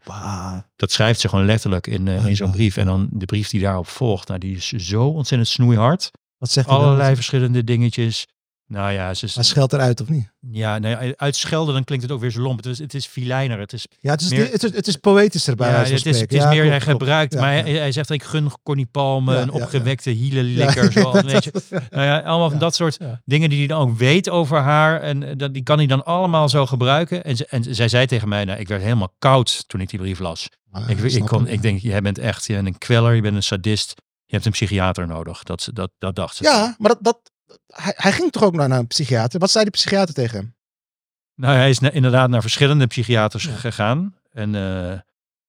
Dat schrijft ze gewoon letterlijk in, eh, in zo'n brief. En dan de brief die daarop volgt, nou, die is zo ontzettend snoeihard. Wat zegt? Allerlei verschillende dingetjes. Nou ja, ze, Hij scheldt eruit, of niet? ja, nee, uitschelden, dan klinkt het ook weer zo lomp. Het is, het is filijner. Het is, Ja, het is, Meer- het is, het is poëtischer bij ja, het is, het is Ja, meer klopt, hij gebruikt. Maar hij, hij zegt, ik gun Connie Palme een opgewekte hielenlikker. Weet je. Nou ja, allemaal van dat soort dingen die hij dan ook weet over haar. En eh, dat, die kan hij dan allemaal zo gebruiken. En, ze, en zij zei tegen mij, nou, ik werd helemaal koud toen ik die brief las. Ah, ik, ik, kon, ik denk, jij bent echt je bent een kweller, je bent een sadist. Je hebt een psychiater nodig. Dat, dat, dat dacht ze. Ja, maar dat, dat, hij, hij ging toch ook naar, een psychiater? Wat zei de psychiater tegen hem? Nou, hij is na- inderdaad naar verschillende psychiaters Ja. gegaan. En eh,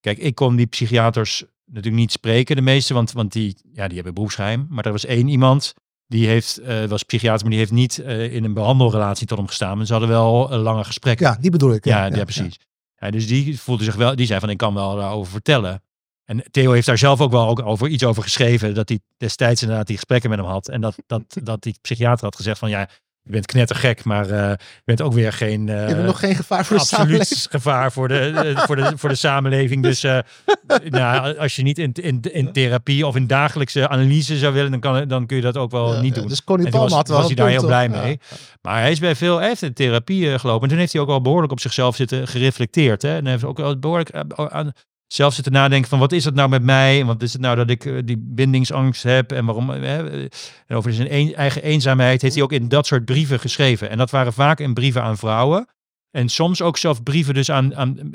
kijk, ik kon die psychiaters natuurlijk niet spreken, de meeste, want, want die, ja, die hebben beroepsgeheim. Maar er was één iemand, die heeft, eh, was psychiater, maar die heeft niet eh, in een behandelrelatie tot hem gestaan. Maar ze hadden wel een lange gesprek. Ja, die bedoel ik. ja, ja, precies. Ja, dus die voelde zich wel, die zei van, ik kan wel daarover vertellen. En Theo heeft daar zelf ook wel ook over, iets over geschreven, dat hij destijds inderdaad die gesprekken met hem had. En dat, dat, dat die psychiater had gezegd van, ja, je bent knettergek, maar eh, je bent ook weer geen... eh, Je hebt nog geen gevaar voor de samenleving. absoluut gevaar voor de, eh, voor de, voor de samenleving. Dus eh, nou, als je niet in, in, in therapie of in dagelijkse analyse zou willen, dan, kan, dan kun je dat ook wel Ja, niet doen. Dus Connie had wel was hij daar heel blij mee. Ja. Maar hij is bij veel, hij heeft in therapie eh, gelopen. En toen heeft hij ook wel behoorlijk op zichzelf zitten gereflecteerd. Hè? En hij heeft ook wel behoorlijk eh, aan zelf zitten nadenken van wat is het nou met mij? En wat is het nou dat ik eh, die bindingsangst heb? En waarom? eh? En over zijn een- eigen eenzaamheid heeft hij ook in dat soort brieven geschreven. En dat waren vaak in brieven aan vrouwen. En soms ook zelfs brieven dus aan, aan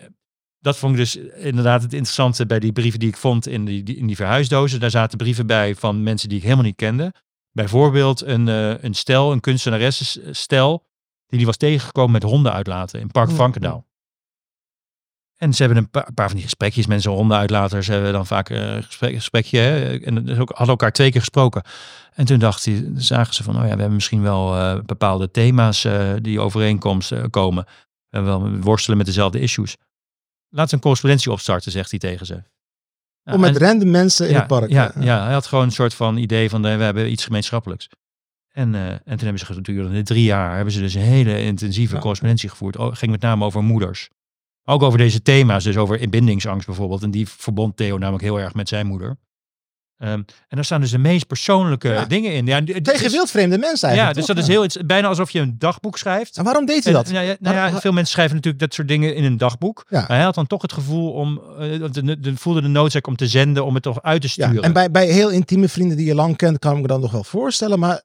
dat vond ik dus inderdaad het interessante bij die brieven die ik vond in die, die- in die verhuisdozen. Daar zaten brieven bij van mensen die ik helemaal niet kende. Bijvoorbeeld een, eh, een stel, een kunstenaressenstel, die die was tegengekomen met honden uitlaten in Park Mm, Frankendaal. En ze hebben een paar, een paar van die gesprekjes, mensen honden uitlaters hebben dan vaak eh, een gesprek, gesprekje. Hè? En dus ook, hadden elkaar twee keer gesproken. En toen dacht hij, zagen ze van, oh ja, we hebben misschien wel eh, bepaalde thema's eh, die overeenkomst eh, komen. We hebben wel worstelen met dezelfde issues. Laat ze een correspondentie opstarten, zegt hij tegen ze. Ja, Om met en- random mensen in ja, het park. Ja, ja, hij had gewoon een soort van idee van eh, we hebben iets gemeenschappelijks. En, eh, en toen hebben ze gedurende drie jaar hebben ze dus een hele intensieve correspondentie gevoerd. Oh, ging met name over moeders. Ook over deze thema's, dus over bindingsangst bijvoorbeeld. En die verbond Theo namelijk heel erg met zijn moeder. Ehm, en daar staan dus de meest persoonlijke Ja. dingen in. Ja, Tegen is- wildvreemde mensen Ja, eigenlijk. dus toch? dat is heel, het is bijna alsof je een dagboek schrijft. En waarom deed hij En, dat? nou ja, nou ja, veel mensen schrijven natuurlijk dat soort dingen in een dagboek. Ja. Maar hij had dan toch het gevoel om, eh, de, de, voelde de noodzaak om te zenden, om het toch uit te Ja, sturen. en bij, bij heel intieme vrienden die je lang kent, kan ik me dan nog wel voorstellen. Maar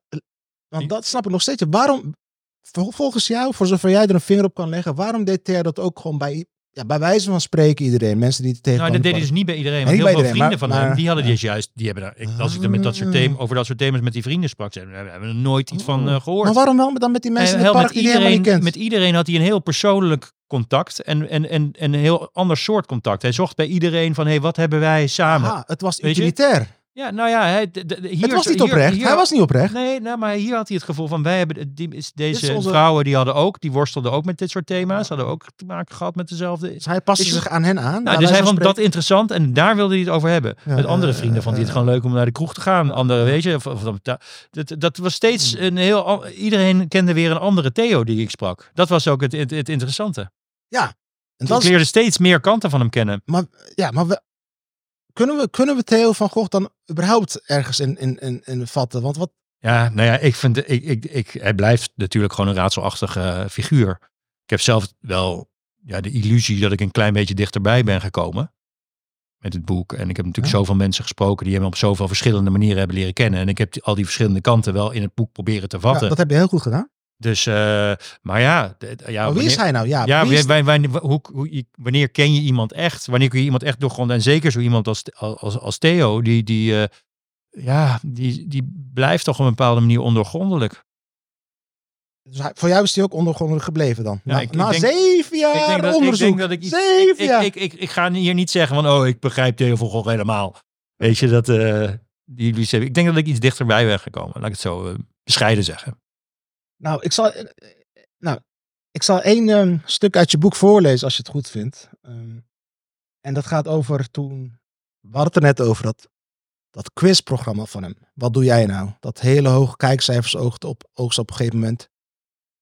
want dat snap ik nog steeds. Waarom, vol- volgens jou, voor zover jij er een vinger op kan leggen, waarom deed Ter dat ook gewoon bij, ja, bij wijze van spreken iedereen? Mensen die het tegen Nou, dat hij dus niet bij iedereen. Nee, heel veel vrienden van maar- hem, die hadden maar- die juist, die hebben daar, ik, als ik dan met dat soort thema, over dat soort thema's met die vrienden sprak, zeiden we, we hebben er nooit iets van eh, gehoord. Maar waarom wel dan met die mensen En in het park met, die iedereen, kent? met iedereen had hij een heel persoonlijk contact en, en, en, en een heel ander soort contact. Hij zocht bij iedereen van, hé, hey, wat hebben wij samen? Het was utilitair. Ja, nou ja, hij, de- de- hier, het was niet oprecht. hier- Hij was niet oprecht. Nee, nou, maar hier had hij het gevoel van wij hebben die, is- deze is onze- vrouwen die hadden ook, die worstelden ook met dit soort thema's, hadden ook te maken gehad met dezelfde. Dus hij paste Is zich aan hen aan. Nou, dus hij vond dat interessant en daar wilde hij het over hebben. Ja, met andere ja, vrienden ja, vond hij ja. het gewoon leuk om naar de kroeg te gaan. Andere, weet je, of, of, dat, dat, was steeds Hmm. een heel. Iedereen kende weer een andere Theo die ik sprak. Dat was ook het, het, het interessante. En Ik dat leerde steeds meer kanten van hem kennen. maar, ja, maar we- kunnen we, kunnen we Theo van Gogh dan überhaupt ergens in, in, in, in vatten? Want wat, Ja, nou ja, ik vind, ik, ik, ik, hij blijft natuurlijk gewoon een raadselachtige eh, figuur. Ik heb zelf wel ja, de illusie dat ik een klein beetje dichterbij ben gekomen met het boek. En ik heb natuurlijk Ja. zoveel mensen gesproken die hem op zoveel verschillende manieren hebben leren kennen. En ik heb die- al die verschillende kanten wel in het boek proberen te ja, vatten. dat heb je heel goed gedaan. Dus, eh, maar ja, de- ja maar wie is hij nou? Ja, Ja, wij- wij- hoe, hoe, wanneer ken je iemand echt? Wanneer kun je iemand echt doorgronden? En zeker zo iemand als, als, als Theo, die, die, eh, ja, die, die blijft toch op een bepaalde manier ondoorgrondelijk. dus hij- voor jou is hij ook ondergrondelijk gebleven dan? Ja, na ik- ik na denk- zeven jaar ik denk dat- ik onderzoek. denk dat ik iets- zeven Ik, jaar. ik, ik, ik ga hier niet zeggen van, oh, ik begrijp Theo van Gogh helemaal. Weet je, dat, eh die ik. Denk dat ik iets dichterbij ben gekomen. Laat ik het zo bescheiden zeggen. Nou, ik zal, eh, nou, ik zal één ehm, stuk uit je boek voorlezen als je het goed vindt. Ehm, en dat gaat over toen. We hadden het er net over dat, dat quizprogramma van hem. Wat doe jij nou? Dat hele hoge kijkcijfers oogst op, oogst op een gegeven moment.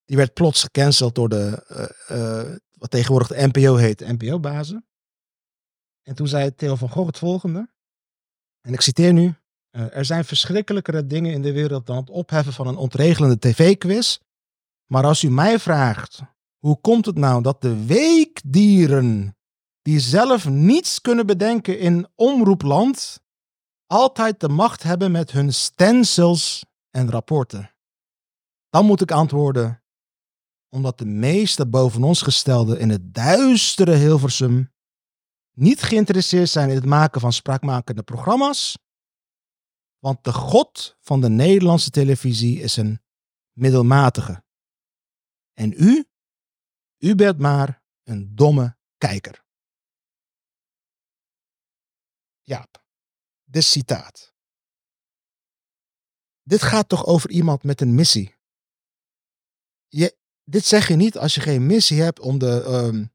Die werd plots gecanceld door de, eh, eh, wat tegenwoordig de NPO heet, NPO-bazen. En toen zei Theo van Gogh het volgende. En ik citeer nu. Eh, er zijn verschrikkelijkere dingen in de wereld dan het opheffen van een ontregelende tv-quiz. Maar als u mij vraagt, hoe komt het nou dat de weekdieren, die zelf niets kunnen bedenken in omroepland, altijd de macht hebben met hun stencils en rapporten? Dan moet ik antwoorden, omdat de meeste boven ons gestelden in het duistere Hilversum niet geïnteresseerd zijn in het maken van spraakmakende programma's, want de god van de Nederlandse televisie is een middelmatige. En u? U bent maar een domme kijker. Jaap, dit citaat. Dit gaat toch over iemand met een missie? Je, dit zeg je niet als je geen missie hebt om de, ehm,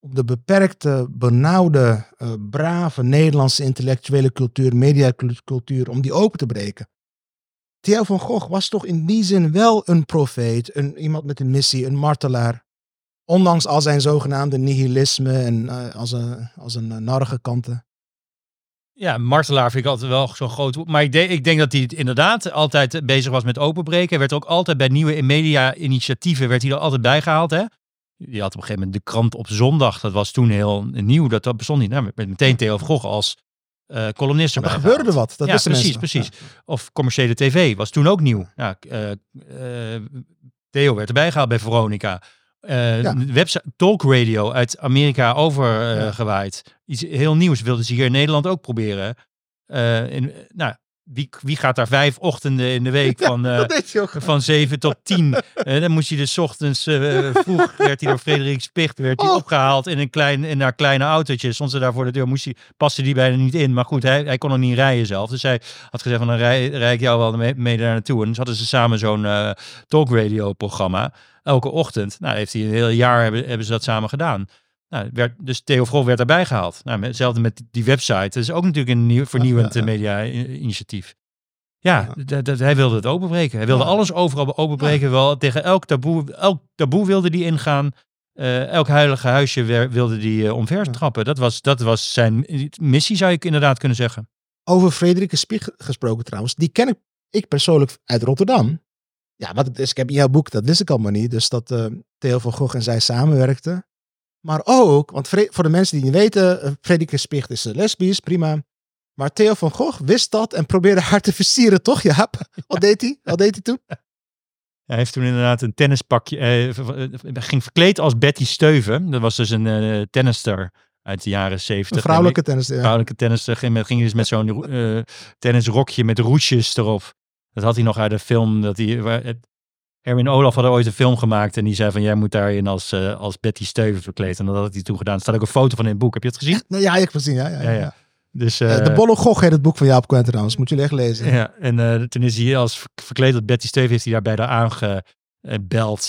om de beperkte, benauwde, eh, brave Nederlandse intellectuele cultuur, mediacultuur, om die open te breken. Theo van Gogh was toch in die zin wel een profeet, een, iemand met een missie, een martelaar. Ondanks al zijn zogenaamde nihilisme en eh, als een, als een uh, narige kanten. Ja, martelaar vind ik altijd wel zo'n groot. Maar ik, ik denk dat hij inderdaad altijd bezig was met openbreken. Hij werd ook altijd bij nieuwe media-initiatieven werd hij er altijd bijgehaald. Hè? Die had op een gegeven moment de krant op zondag. Dat was toen heel nieuw. Dat, dat bestond niet. Nou, met meteen Theo van Gogh als eh columnist Maar er gebeurde wat, dat ja, wisten precies, mensen. precies. Of commerciële tv was toen ook nieuw. Ja, eh, eh, Theo werd erbij gehaald bij Veronica. Ja. website, talk radio uit Amerika overgewaaid. Iets heel nieuws wilden ze hier in Nederland ook proberen. In, nou, wie, wie gaat daar vijf ochtenden in de week Ja, van, ook. van zeven tot tien. Eh, dan moest hij dus ochtends eh, vroeg, werd hij door Frederik Spicht werd hij Oh. opgehaald in een klein, in haar kleine autootje. Stond ze daar voor de deur, moest hij, paste die bijna niet in. Maar goed, hij, hij kon nog niet rijden zelf. Dus hij had gezegd van dan rij, rij ik jou wel mee, mee daar naartoe. En dus hadden ze samen zo'n talkradio programma. Elke ochtend. Nou, heeft hij een heel jaar hebben, hebben ze dat samen gedaan. Nou, werd, dus Theo Vrol werd daarbij gehaald. Nou, met- hetzelfde met die website. Dat is ook natuurlijk een nieuw, vernieuwend ja, ja. media-initiatief. Ja, hij wilde het openbreken. Hij wilde alles overal openbreken. Wel, tegen elk taboe, elk taboe wilde hij ingaan. Eh, elk heilige huisje wilde hij eh, omver Ja. trappen. Dat was, dat was zijn missie, zou ik inderdaad kunnen zeggen. Over Frederike Spieg gesproken trouwens. Die ken ik, ik persoonlijk uit Rotterdam. Ja, wat het is, ik heb in jouw boek, dat wist ik allemaal niet. Dus dat eh, Theo van Gogh en zij samenwerkten. Maar ook, want voor de mensen die niet weten, eh, Frederike Spicht is lesbisch, prima. Maar Theo van Gogh wist dat en probeerde haar te versieren, toch Jaap? Wat deed hij? Wat deed hij toen? Hij heeft toen inderdaad een tennispakje, eh, ging verkleed als Betty Steuven. Dat was dus een eh tennister uit de jaren zeventig. Een vrouwelijke tennis. Ja. vrouwelijke tennister. Ging, ging dus met zo'n eh, tennisrokje met roesjes erop. Dat had hij nog uit de film. Dat hij, Erwin Olaf had ooit een film gemaakt. En die zei van, jij moet daarin als, eh, als Betty Steuven verkleed. En dat had hij toen gedaan. Er staat ook een foto van in het boek. Heb je het gezien? Nou, ja, ik heb gezien. Ja, ja, ja. Dus, Eh, eh, de Bolle Gogh heet het boek van Jaap Quent trouwens. Moet jullie echt lezen. Ja, en eh, toen is hij als ver- verkleed als Betty Steuven heeft hij daarbij daar aangebeld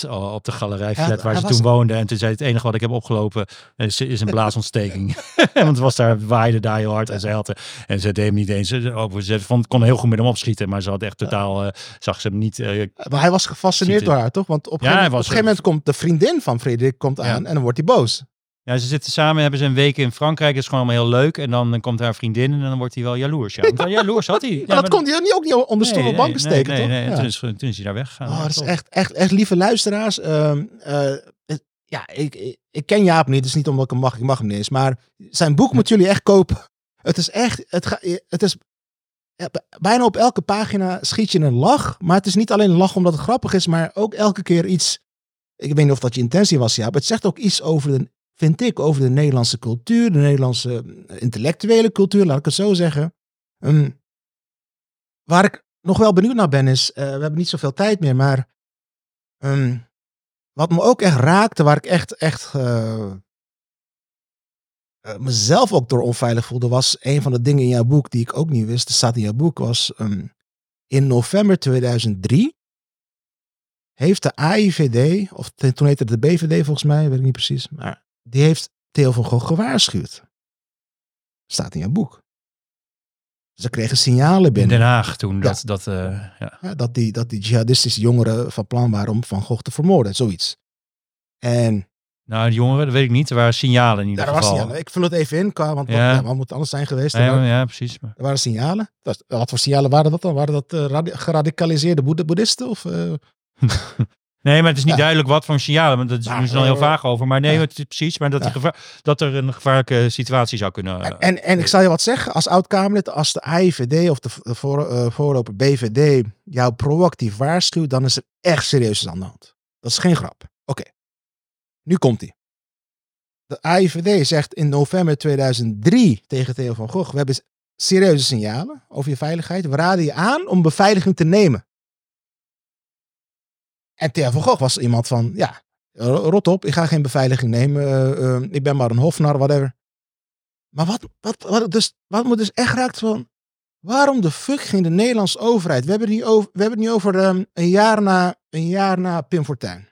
eh, op de galerij Ja, flat waar ze was- toen woonde. En toen zei het enige wat ik heb opgelopen is, is een blaasontsteking. Want het was daar, waaide daar heel hard en ze had En ze deed hem niet eens, eh, ze vond, kon heel goed met hem opschieten, maar ze had echt totaal, eh, zag ze hem niet. eh, Maar hij was gefascineerd door haar, toch? Want op een Ja, gegeven, hij moment- op een gegeven moment komt de vriendin van Frederik komt aan Ja. en dan wordt hij boos. Ja, ze zitten samen, hebben ze een week in Frankrijk. is gewoon allemaal heel leuk. En dan, dan komt haar vriendin en dan wordt hij wel jaloers. Ja, Want, jaloers had hij. Ja, maar dat kon hij niet ook niet onder stoel nee, op banken nee, steken, nee, toch? Nee, nee. Ja. Toen, is, toen is hij daar weggegaan. Oh, Ja, dat is echt, echt, echt lieve luisteraars. Ehm, eh, het- ja, ik, ik, ken Jaap niet, dus niet omdat ik hem mag, ik mag hem niet eens. Maar zijn boek moeten jullie echt kopen. Het is echt, het, ga, het is ja, bijna op elke pagina schiet je een lach. Maar het is niet alleen een lach omdat het grappig is, maar ook elke keer iets. Ik weet niet of dat je intentie was, Jaap. Het zegt ook iets over de, vind ik, over de Nederlandse cultuur, de Nederlandse eh, intellectuele cultuur, laat ik het zo zeggen. Ehm, waar ik nog wel benieuwd naar ben is, eh, we hebben niet zoveel tijd meer, maar ehm, wat me ook echt raakte, waar ik echt, echt eh, mezelf ook door onveilig voelde, was een van de dingen in jouw boek die ik ook niet wist, er staat in jouw boek, was ehm, in november 2003 heeft de AIVD, of toen heette het de BVD volgens mij, weet ik niet precies, maar die heeft Theo van Gogh gewaarschuwd. Staat in jouw boek. Ze kregen signalen In binnen. Den Haag toen. Ja. Dat, dat, eh, ja. Ja, dat, die, dat die jihadistische jongeren van plan waren om Van Gogh te vermoorden, zoiets. En Nou, jongeren, dat weet ik niet. Er waren signalen in ieder daar was geval. signalen. Ik vul het even in, qua, want Ja. wat moet anders zijn geweest? Ja, ja, precies. Maar- er waren signalen. Dat Wat voor signalen waren dat dan? Waren dat radi- geradicaliseerde boeddhisten? Of, eh, Nee, maar het is niet Ja. duidelijk wat voor signalen. Want dat is Maar, nu dan heel eh, vaag over. Maar nee, ja. het is precies. Maar dat, Ja. gevaar, dat er een gevaarlijke situatie zou kunnen... en, en, en ik zal je wat zeggen, als oud-Kamerlid, als de AIVD of de, voor, eh, voorloper BVD jou proactief waarschuwt, dan is er echt serieus aan de hand. Dat is geen grap. Oké, nu komt hij. De AIVD zegt in november 2003 tegen Theo van Gogh, we hebben serieuze signalen over je veiligheid. We raden je aan om beveiliging te nemen. En Theo van was iemand van, ja, rot op, ik ga geen beveiliging nemen. eh, eh, ik ben maar een hofnar, whatever. Maar wat, wat, wat, dus, wat me dus echt raakt van, waarom de fuck ging de Nederlandse overheid, we hebben het nu over, we hebben het nu over ehm, een, jaar na, een jaar na Pim Fortuyn.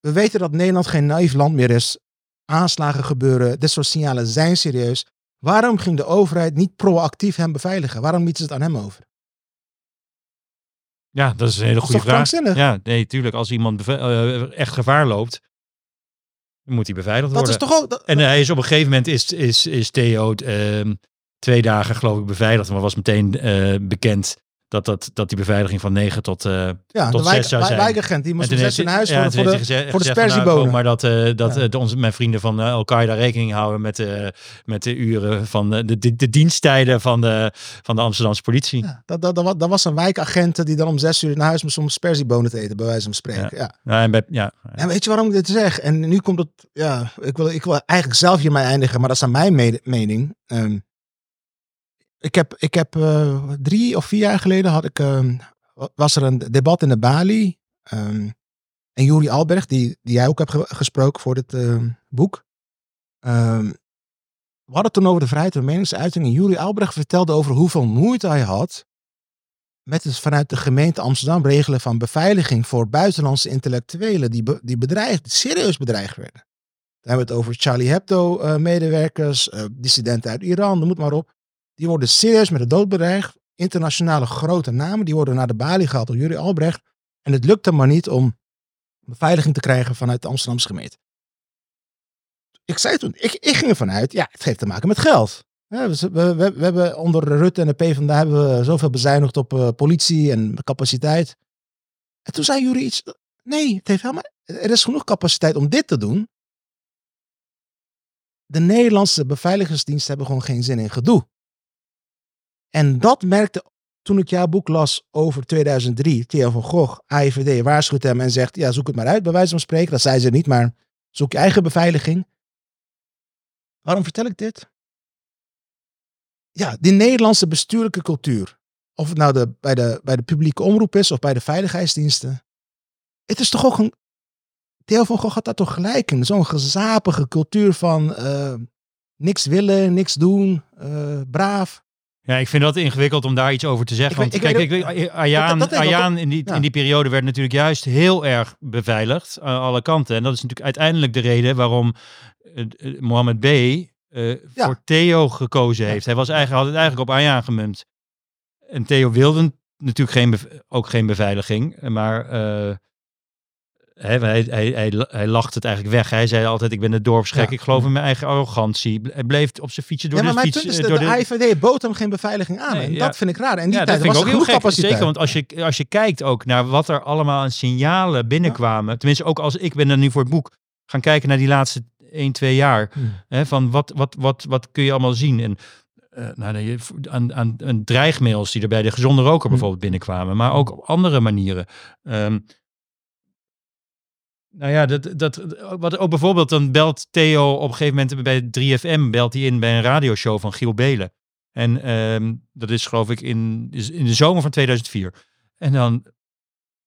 We weten dat Nederland geen naïef land meer is. Aanslagen gebeuren, dit soort signalen zijn serieus. Waarom ging de overheid niet proactief hem beveiligen? Waarom lieten ze het aan hem over? Ja, dat is een hele goede vraag. Ja, nee, tuurlijk. Als iemand eh, echt gevaar loopt, moet hij beveiligd Dat worden. is toch ook... dat- En eh, hij is op een gegeven moment is, is, is Theo ehm, twee dagen geloof ik beveiligd. Maar was meteen eh, bekend dat, dat, dat die beveiliging van 9 tot, ja, tot de wijk, zes zou wij- zijn. wijkagent, die moest om zes in huis ja, voor de, gezegd- voor de nou, sperziebonen. Maar dat, eh, dat Ja. eh, de onze, mijn vrienden van Al-Qaeda rekening houden met, de met de uren van de, de, de diensttijden van de, van de Amsterdamse politie. Ja, dat, dat, dat, wa- dat was een wijkagent die dan om zes uur naar huis moest om sperziebonen te eten, bij wijze van spreken. Ja. Ja, en bij, ja, En weet je waarom ik dit zeg? En nu komt het, ja, ik wil, ik wil eigenlijk zelf hiermee eindigen, maar dat is aan mijn mening. Ehm, ik heb, ik heb eh, drie of vier jaar geleden had ik, ehm, wa- was er een debat in de Bali. ehm, en Juri Albrecht, die, die jij ook hebt ge- gesproken voor dit ehm, boek. Ehm, we hadden het toen over de vrijheid van meningsuiting. En Juri Albrecht vertelde over hoeveel moeite hij had met het vanuit de gemeente Amsterdam regelen van beveiliging voor buitenlandse intellectuelen die, die bedreigd, serieus bedreigd werden. Dan hebben we het over Charlie Hebdo-medewerkers, dissidenten uit Iran, noem het maar op. Die worden serieus met de dood bedreigd. Internationale grote namen, die worden naar de balie gehaald door Juri Albrecht. En het lukt hem maar niet om beveiliging te krijgen vanuit de Amsterdamse gemeente. Ik zei toen, ik, ik ging ervan uit, ja, het heeft te maken met geld. We, we, we, hebben onder Rutte en de PvdA hebben we zoveel bezuinigd op eh, politie en capaciteit. En toen zei Jury iets. Nee, het heeft helemaal, er is genoeg capaciteit om dit te doen. De Nederlandse beveiligingsdiensten hebben gewoon geen zin in gedoe. En dat merkte toen ik jouw boek las over 2003. Theo van Gogh, AIVD, waarschuwt hem en zegt: Ja, zoek het maar uit, bij wijze van spreken. Dat zei ze niet, maar zoek je eigen beveiliging. Waarom vertel ik dit? Ja, die Nederlandse bestuurlijke cultuur. Of het nou de, bij, de, bij de publieke omroep is of bij de veiligheidsdiensten. Het is toch ook een. Theo van Gogh had daar toch gelijk in. Zo'n gezapige cultuur van eh, niks willen, niks doen, eh, braaf. Ja, ik vind dat ingewikkeld om daar iets over te zeggen. Ik want weet- ik kijk, weet ik, Ayaan, dat- Ayaan in, die, ja. in die periode werd natuurlijk juist heel erg beveiligd aan alle kanten. En dat is natuurlijk uiteindelijk de reden waarom eh, eh, Mohammed B. eh, Ja. voor Theo gekozen heeft. Hij was eigenlijk, had het eigenlijk op Ayaan gemunt. En Theo wilde natuurlijk geen ook geen beveiliging. Maar hij, hij, hij, hij lacht het eigenlijk weg. Hij zei altijd, ik ben de dorpsgek. Ja. Ik geloof in mijn eigen arrogantie. Hij bleef op zijn fietsje door ja, maar de fiets. is, eh, de, door de IVD bood hem geen beveiliging aan. Nee, en ja. dat vind ik raar. En die ja, dat tijd was ook heel gek. capaciteit. Zeker, want als je, als je kijkt ook naar wat er allemaal aan signalen binnenkwamen. Tenminste, ook als ik ben er nu voor het boek gaan kijken naar die laatste 1, 2 jaar. Hmm. Hè, van wat, wat, wat, wat kun je allemaal zien? En eh, nou, je- aan, aan, aan dreigmails die er bij de gezonde roker Hmm. bijvoorbeeld binnenkwamen. Maar ook op andere manieren. Ehm, nou ja, dat, dat, wat ook bijvoorbeeld, dan belt Theo op een gegeven moment bij 3FM, belt hij in bij een radioshow van Giel Belen. En ehm, dat is geloof ik in, in de zomer van 2004. En dan,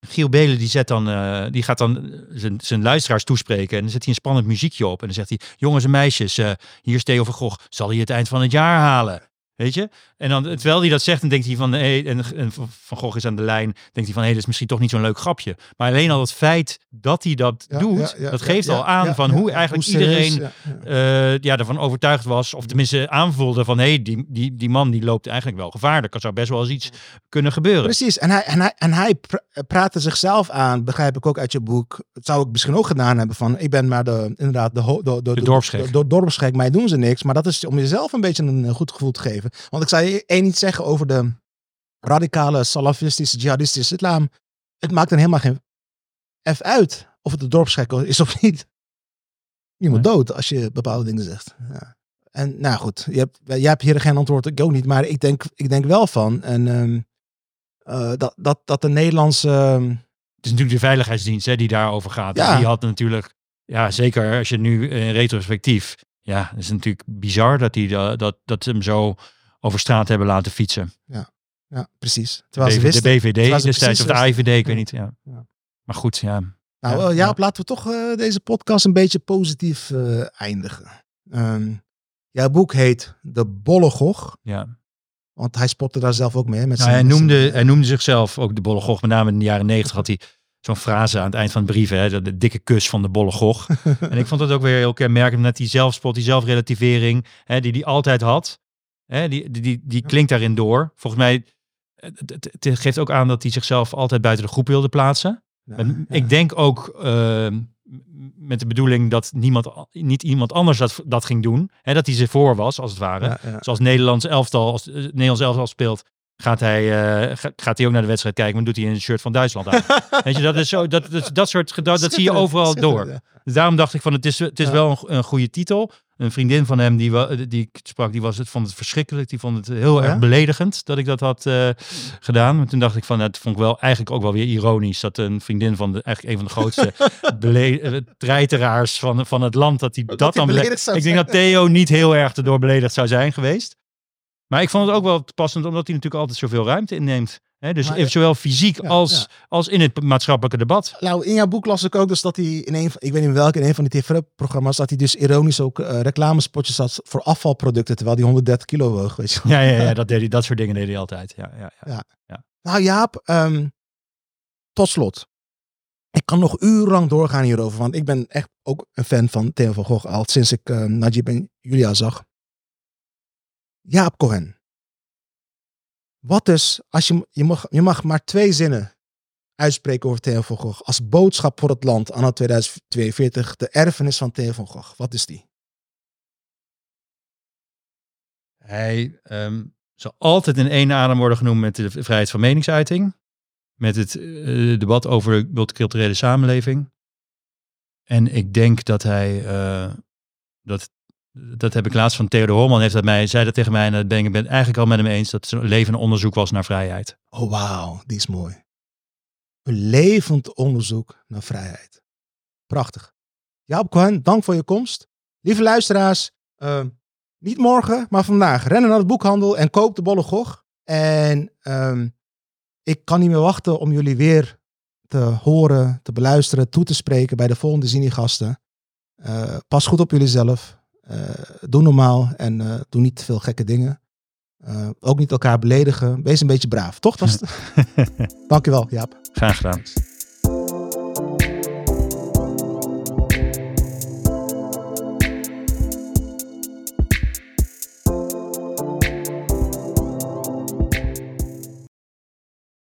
Giel Belen die, zet dan, eh, die gaat dan zijn, zijn luisteraars toespreken. En dan zet hij een spannend muziekje op. En dan zegt hij, jongens en meisjes, eh, hier is Theo van Gogh. Zal hij het eind van het jaar halen? Weet je? En dan, terwijl hij dat zegt, dan denkt hij van, hey, en, en Van Gogh is aan de lijn, denkt hij van, hé, hey, dat is misschien toch niet zo'n leuk grapje. Maar alleen al het feit dat hij dat Ja, doet, ja, ja, dat geeft al aan van hoe eigenlijk Hoe iedereen eh, ja, ervan overtuigd was, of tenminste aanvoelde van, hé, hey, die, die, die man die loopt eigenlijk wel gevaar. Er zou best wel eens iets kunnen gebeuren. Precies, en hij, en hij, en hij pra- praatte zichzelf aan, begrijp ik ook uit je boek. Dat zou ik misschien ook gedaan hebben van, ik ben maar de, inderdaad de, ho- de, de, De dorpsgek. De, de dorpsgek, mij doen ze niks. Maar dat is om jezelf een beetje een goed gevoel te geven. Want ik zou je één iets zeggen over de radicale, salafistische, jihadistische islam. Het maakt dan helemaal geen F uit of het de dorpsgek is of niet. Je moet dood als je bepaalde dingen zegt. Ja. En nou goed, je hebt, jij hebt hier geen antwoord, ik ook niet. Maar ik denk, ik denk wel van. En, ehm, eh, dat, dat, dat de Nederlandse. ehm, Het is natuurlijk de veiligheidsdienst hè, die daarover gaat. Ja. Die had natuurlijk, ja, zeker als je nu in retrospectief, ja, het is natuurlijk bizar dat, die, da- dat, dat ze hem zo over straat hebben laten fietsen. ja, precies. Terwijl ze BV wisten. de BVD destijds, of de AIVD, ik weet Ja. niet. Ja. Ja. Maar goed, ja. Nou, Ja, ja. Jaap, laten we toch eh, deze podcast een beetje positief eh, eindigen. Ehm, jouw boek heet De Bolle Gog. ja. Want hij spotte daar zelf ook mee. Met Nou, zijn, hij, zijn, noemde, hij noemde zichzelf ook de Bolle Gog. Met name in de jaren negentig had hij zo'n frase aan het eind van de brieven. Hè, de, de dikke kus van de Bolle Gog. en ik vond dat ook weer heel kenmerkend. Net die zelfspot, die zelfrelativering. Hè, die hij altijd had. Hè, die, die, die, die klinkt daarin door. Volgens mij, het, het, het geeft ook aan dat hij zichzelf altijd buiten de groep wilde plaatsen. ja, Met- ja. Ik denk ook eh, met de bedoeling dat niemand, niet iemand anders dat, dat ging doen. Hè, dat hij ze voor was, als het ware. Ja. Zoals Nederlands elftal, als het Nederlands elftal speelt, gaat hij, eh, ga- gaat hij ook naar de wedstrijd kijken, maar doet hij een shirt van Duitsland aan. Weet je, dat is zo, dat, dat, dat soort gedachten, dat zie je overal door. Dus daarom dacht ik van, het is, het is wel een, een goede titel. Een vriendin van hem die, die ik sprak, die was het, vond het verschrikkelijk. Die vond het heel Oh ja? erg beledigend dat ik dat had eh, gedaan. Maar toen dacht ik van, nou, het vond ik wel eigenlijk ook wel weer ironisch. Dat een vriendin van de, eigenlijk een van de grootste eh, treiteraars van, van het land, dat hij dat, hij dan bele- beledigd Ik denk dat Theo niet heel erg erdoor beledigd zou zijn geweest. Maar ik vond het ook wel passend, omdat hij natuurlijk altijd zoveel ruimte inneemt. Dus Maar, zowel fysiek ja, als, ja. als in het maatschappelijke debat. Nou, in jouw boek las ik ook dus dat hij in een van, ik weet niet welke, in een van die tv-programma's, dat hij dus ironisch ook eh, reclamespotjes had voor afvalproducten, terwijl hij 130 kilo woog, weet je wel. Ja, ja, ja dat, deed hij, dat soort dingen deed hij altijd. Ja, ja, ja. Nou Jaap, ehm, tot slot. Ik kan nog urenlang doorgaan hierover, want ik ben echt ook een fan van Theo van Gogh al sinds ik ehm, Najib en Julia zag. Jaap Cohen. Wat is, als je, je, mag, je mag maar twee zinnen uitspreken over Theo van Gogh als boodschap voor het land anno 2042, de erfenis van Theo van Gogh. Wat is die? Hij ehm, zal altijd in één adem worden genoemd met de vrijheid van meningsuiting. Met het eh, debat over de multiculturele samenleving. En ik denk dat hij, eh, dat, dat heb ik laatst van Theodor Holman, heeft dat mij, zei dat tegen mij en dat ben ik ben het eigenlijk al met hem eens, dat leven een onderzoek was naar vrijheid. Oh wauw, die is mooi. Een levend onderzoek naar vrijheid. Prachtig. Jaap Cohen, dank voor je komst. Lieve luisteraars, eh, niet morgen, maar vandaag. Rennen naar de boekhandel en koop de Bolle Gogh. En ehm, ik kan niet meer wachten om jullie weer te horen, te beluisteren, toe te spreken bij de volgende Zini-gasten. Eh, pas goed op jullie zelf. Eh, doe normaal en eh, doe niet veel gekke dingen. Eh, ook niet elkaar beledigen. Wees een beetje braaf, toch? Dat is- Dankjewel, Jaap. Graag gedaan.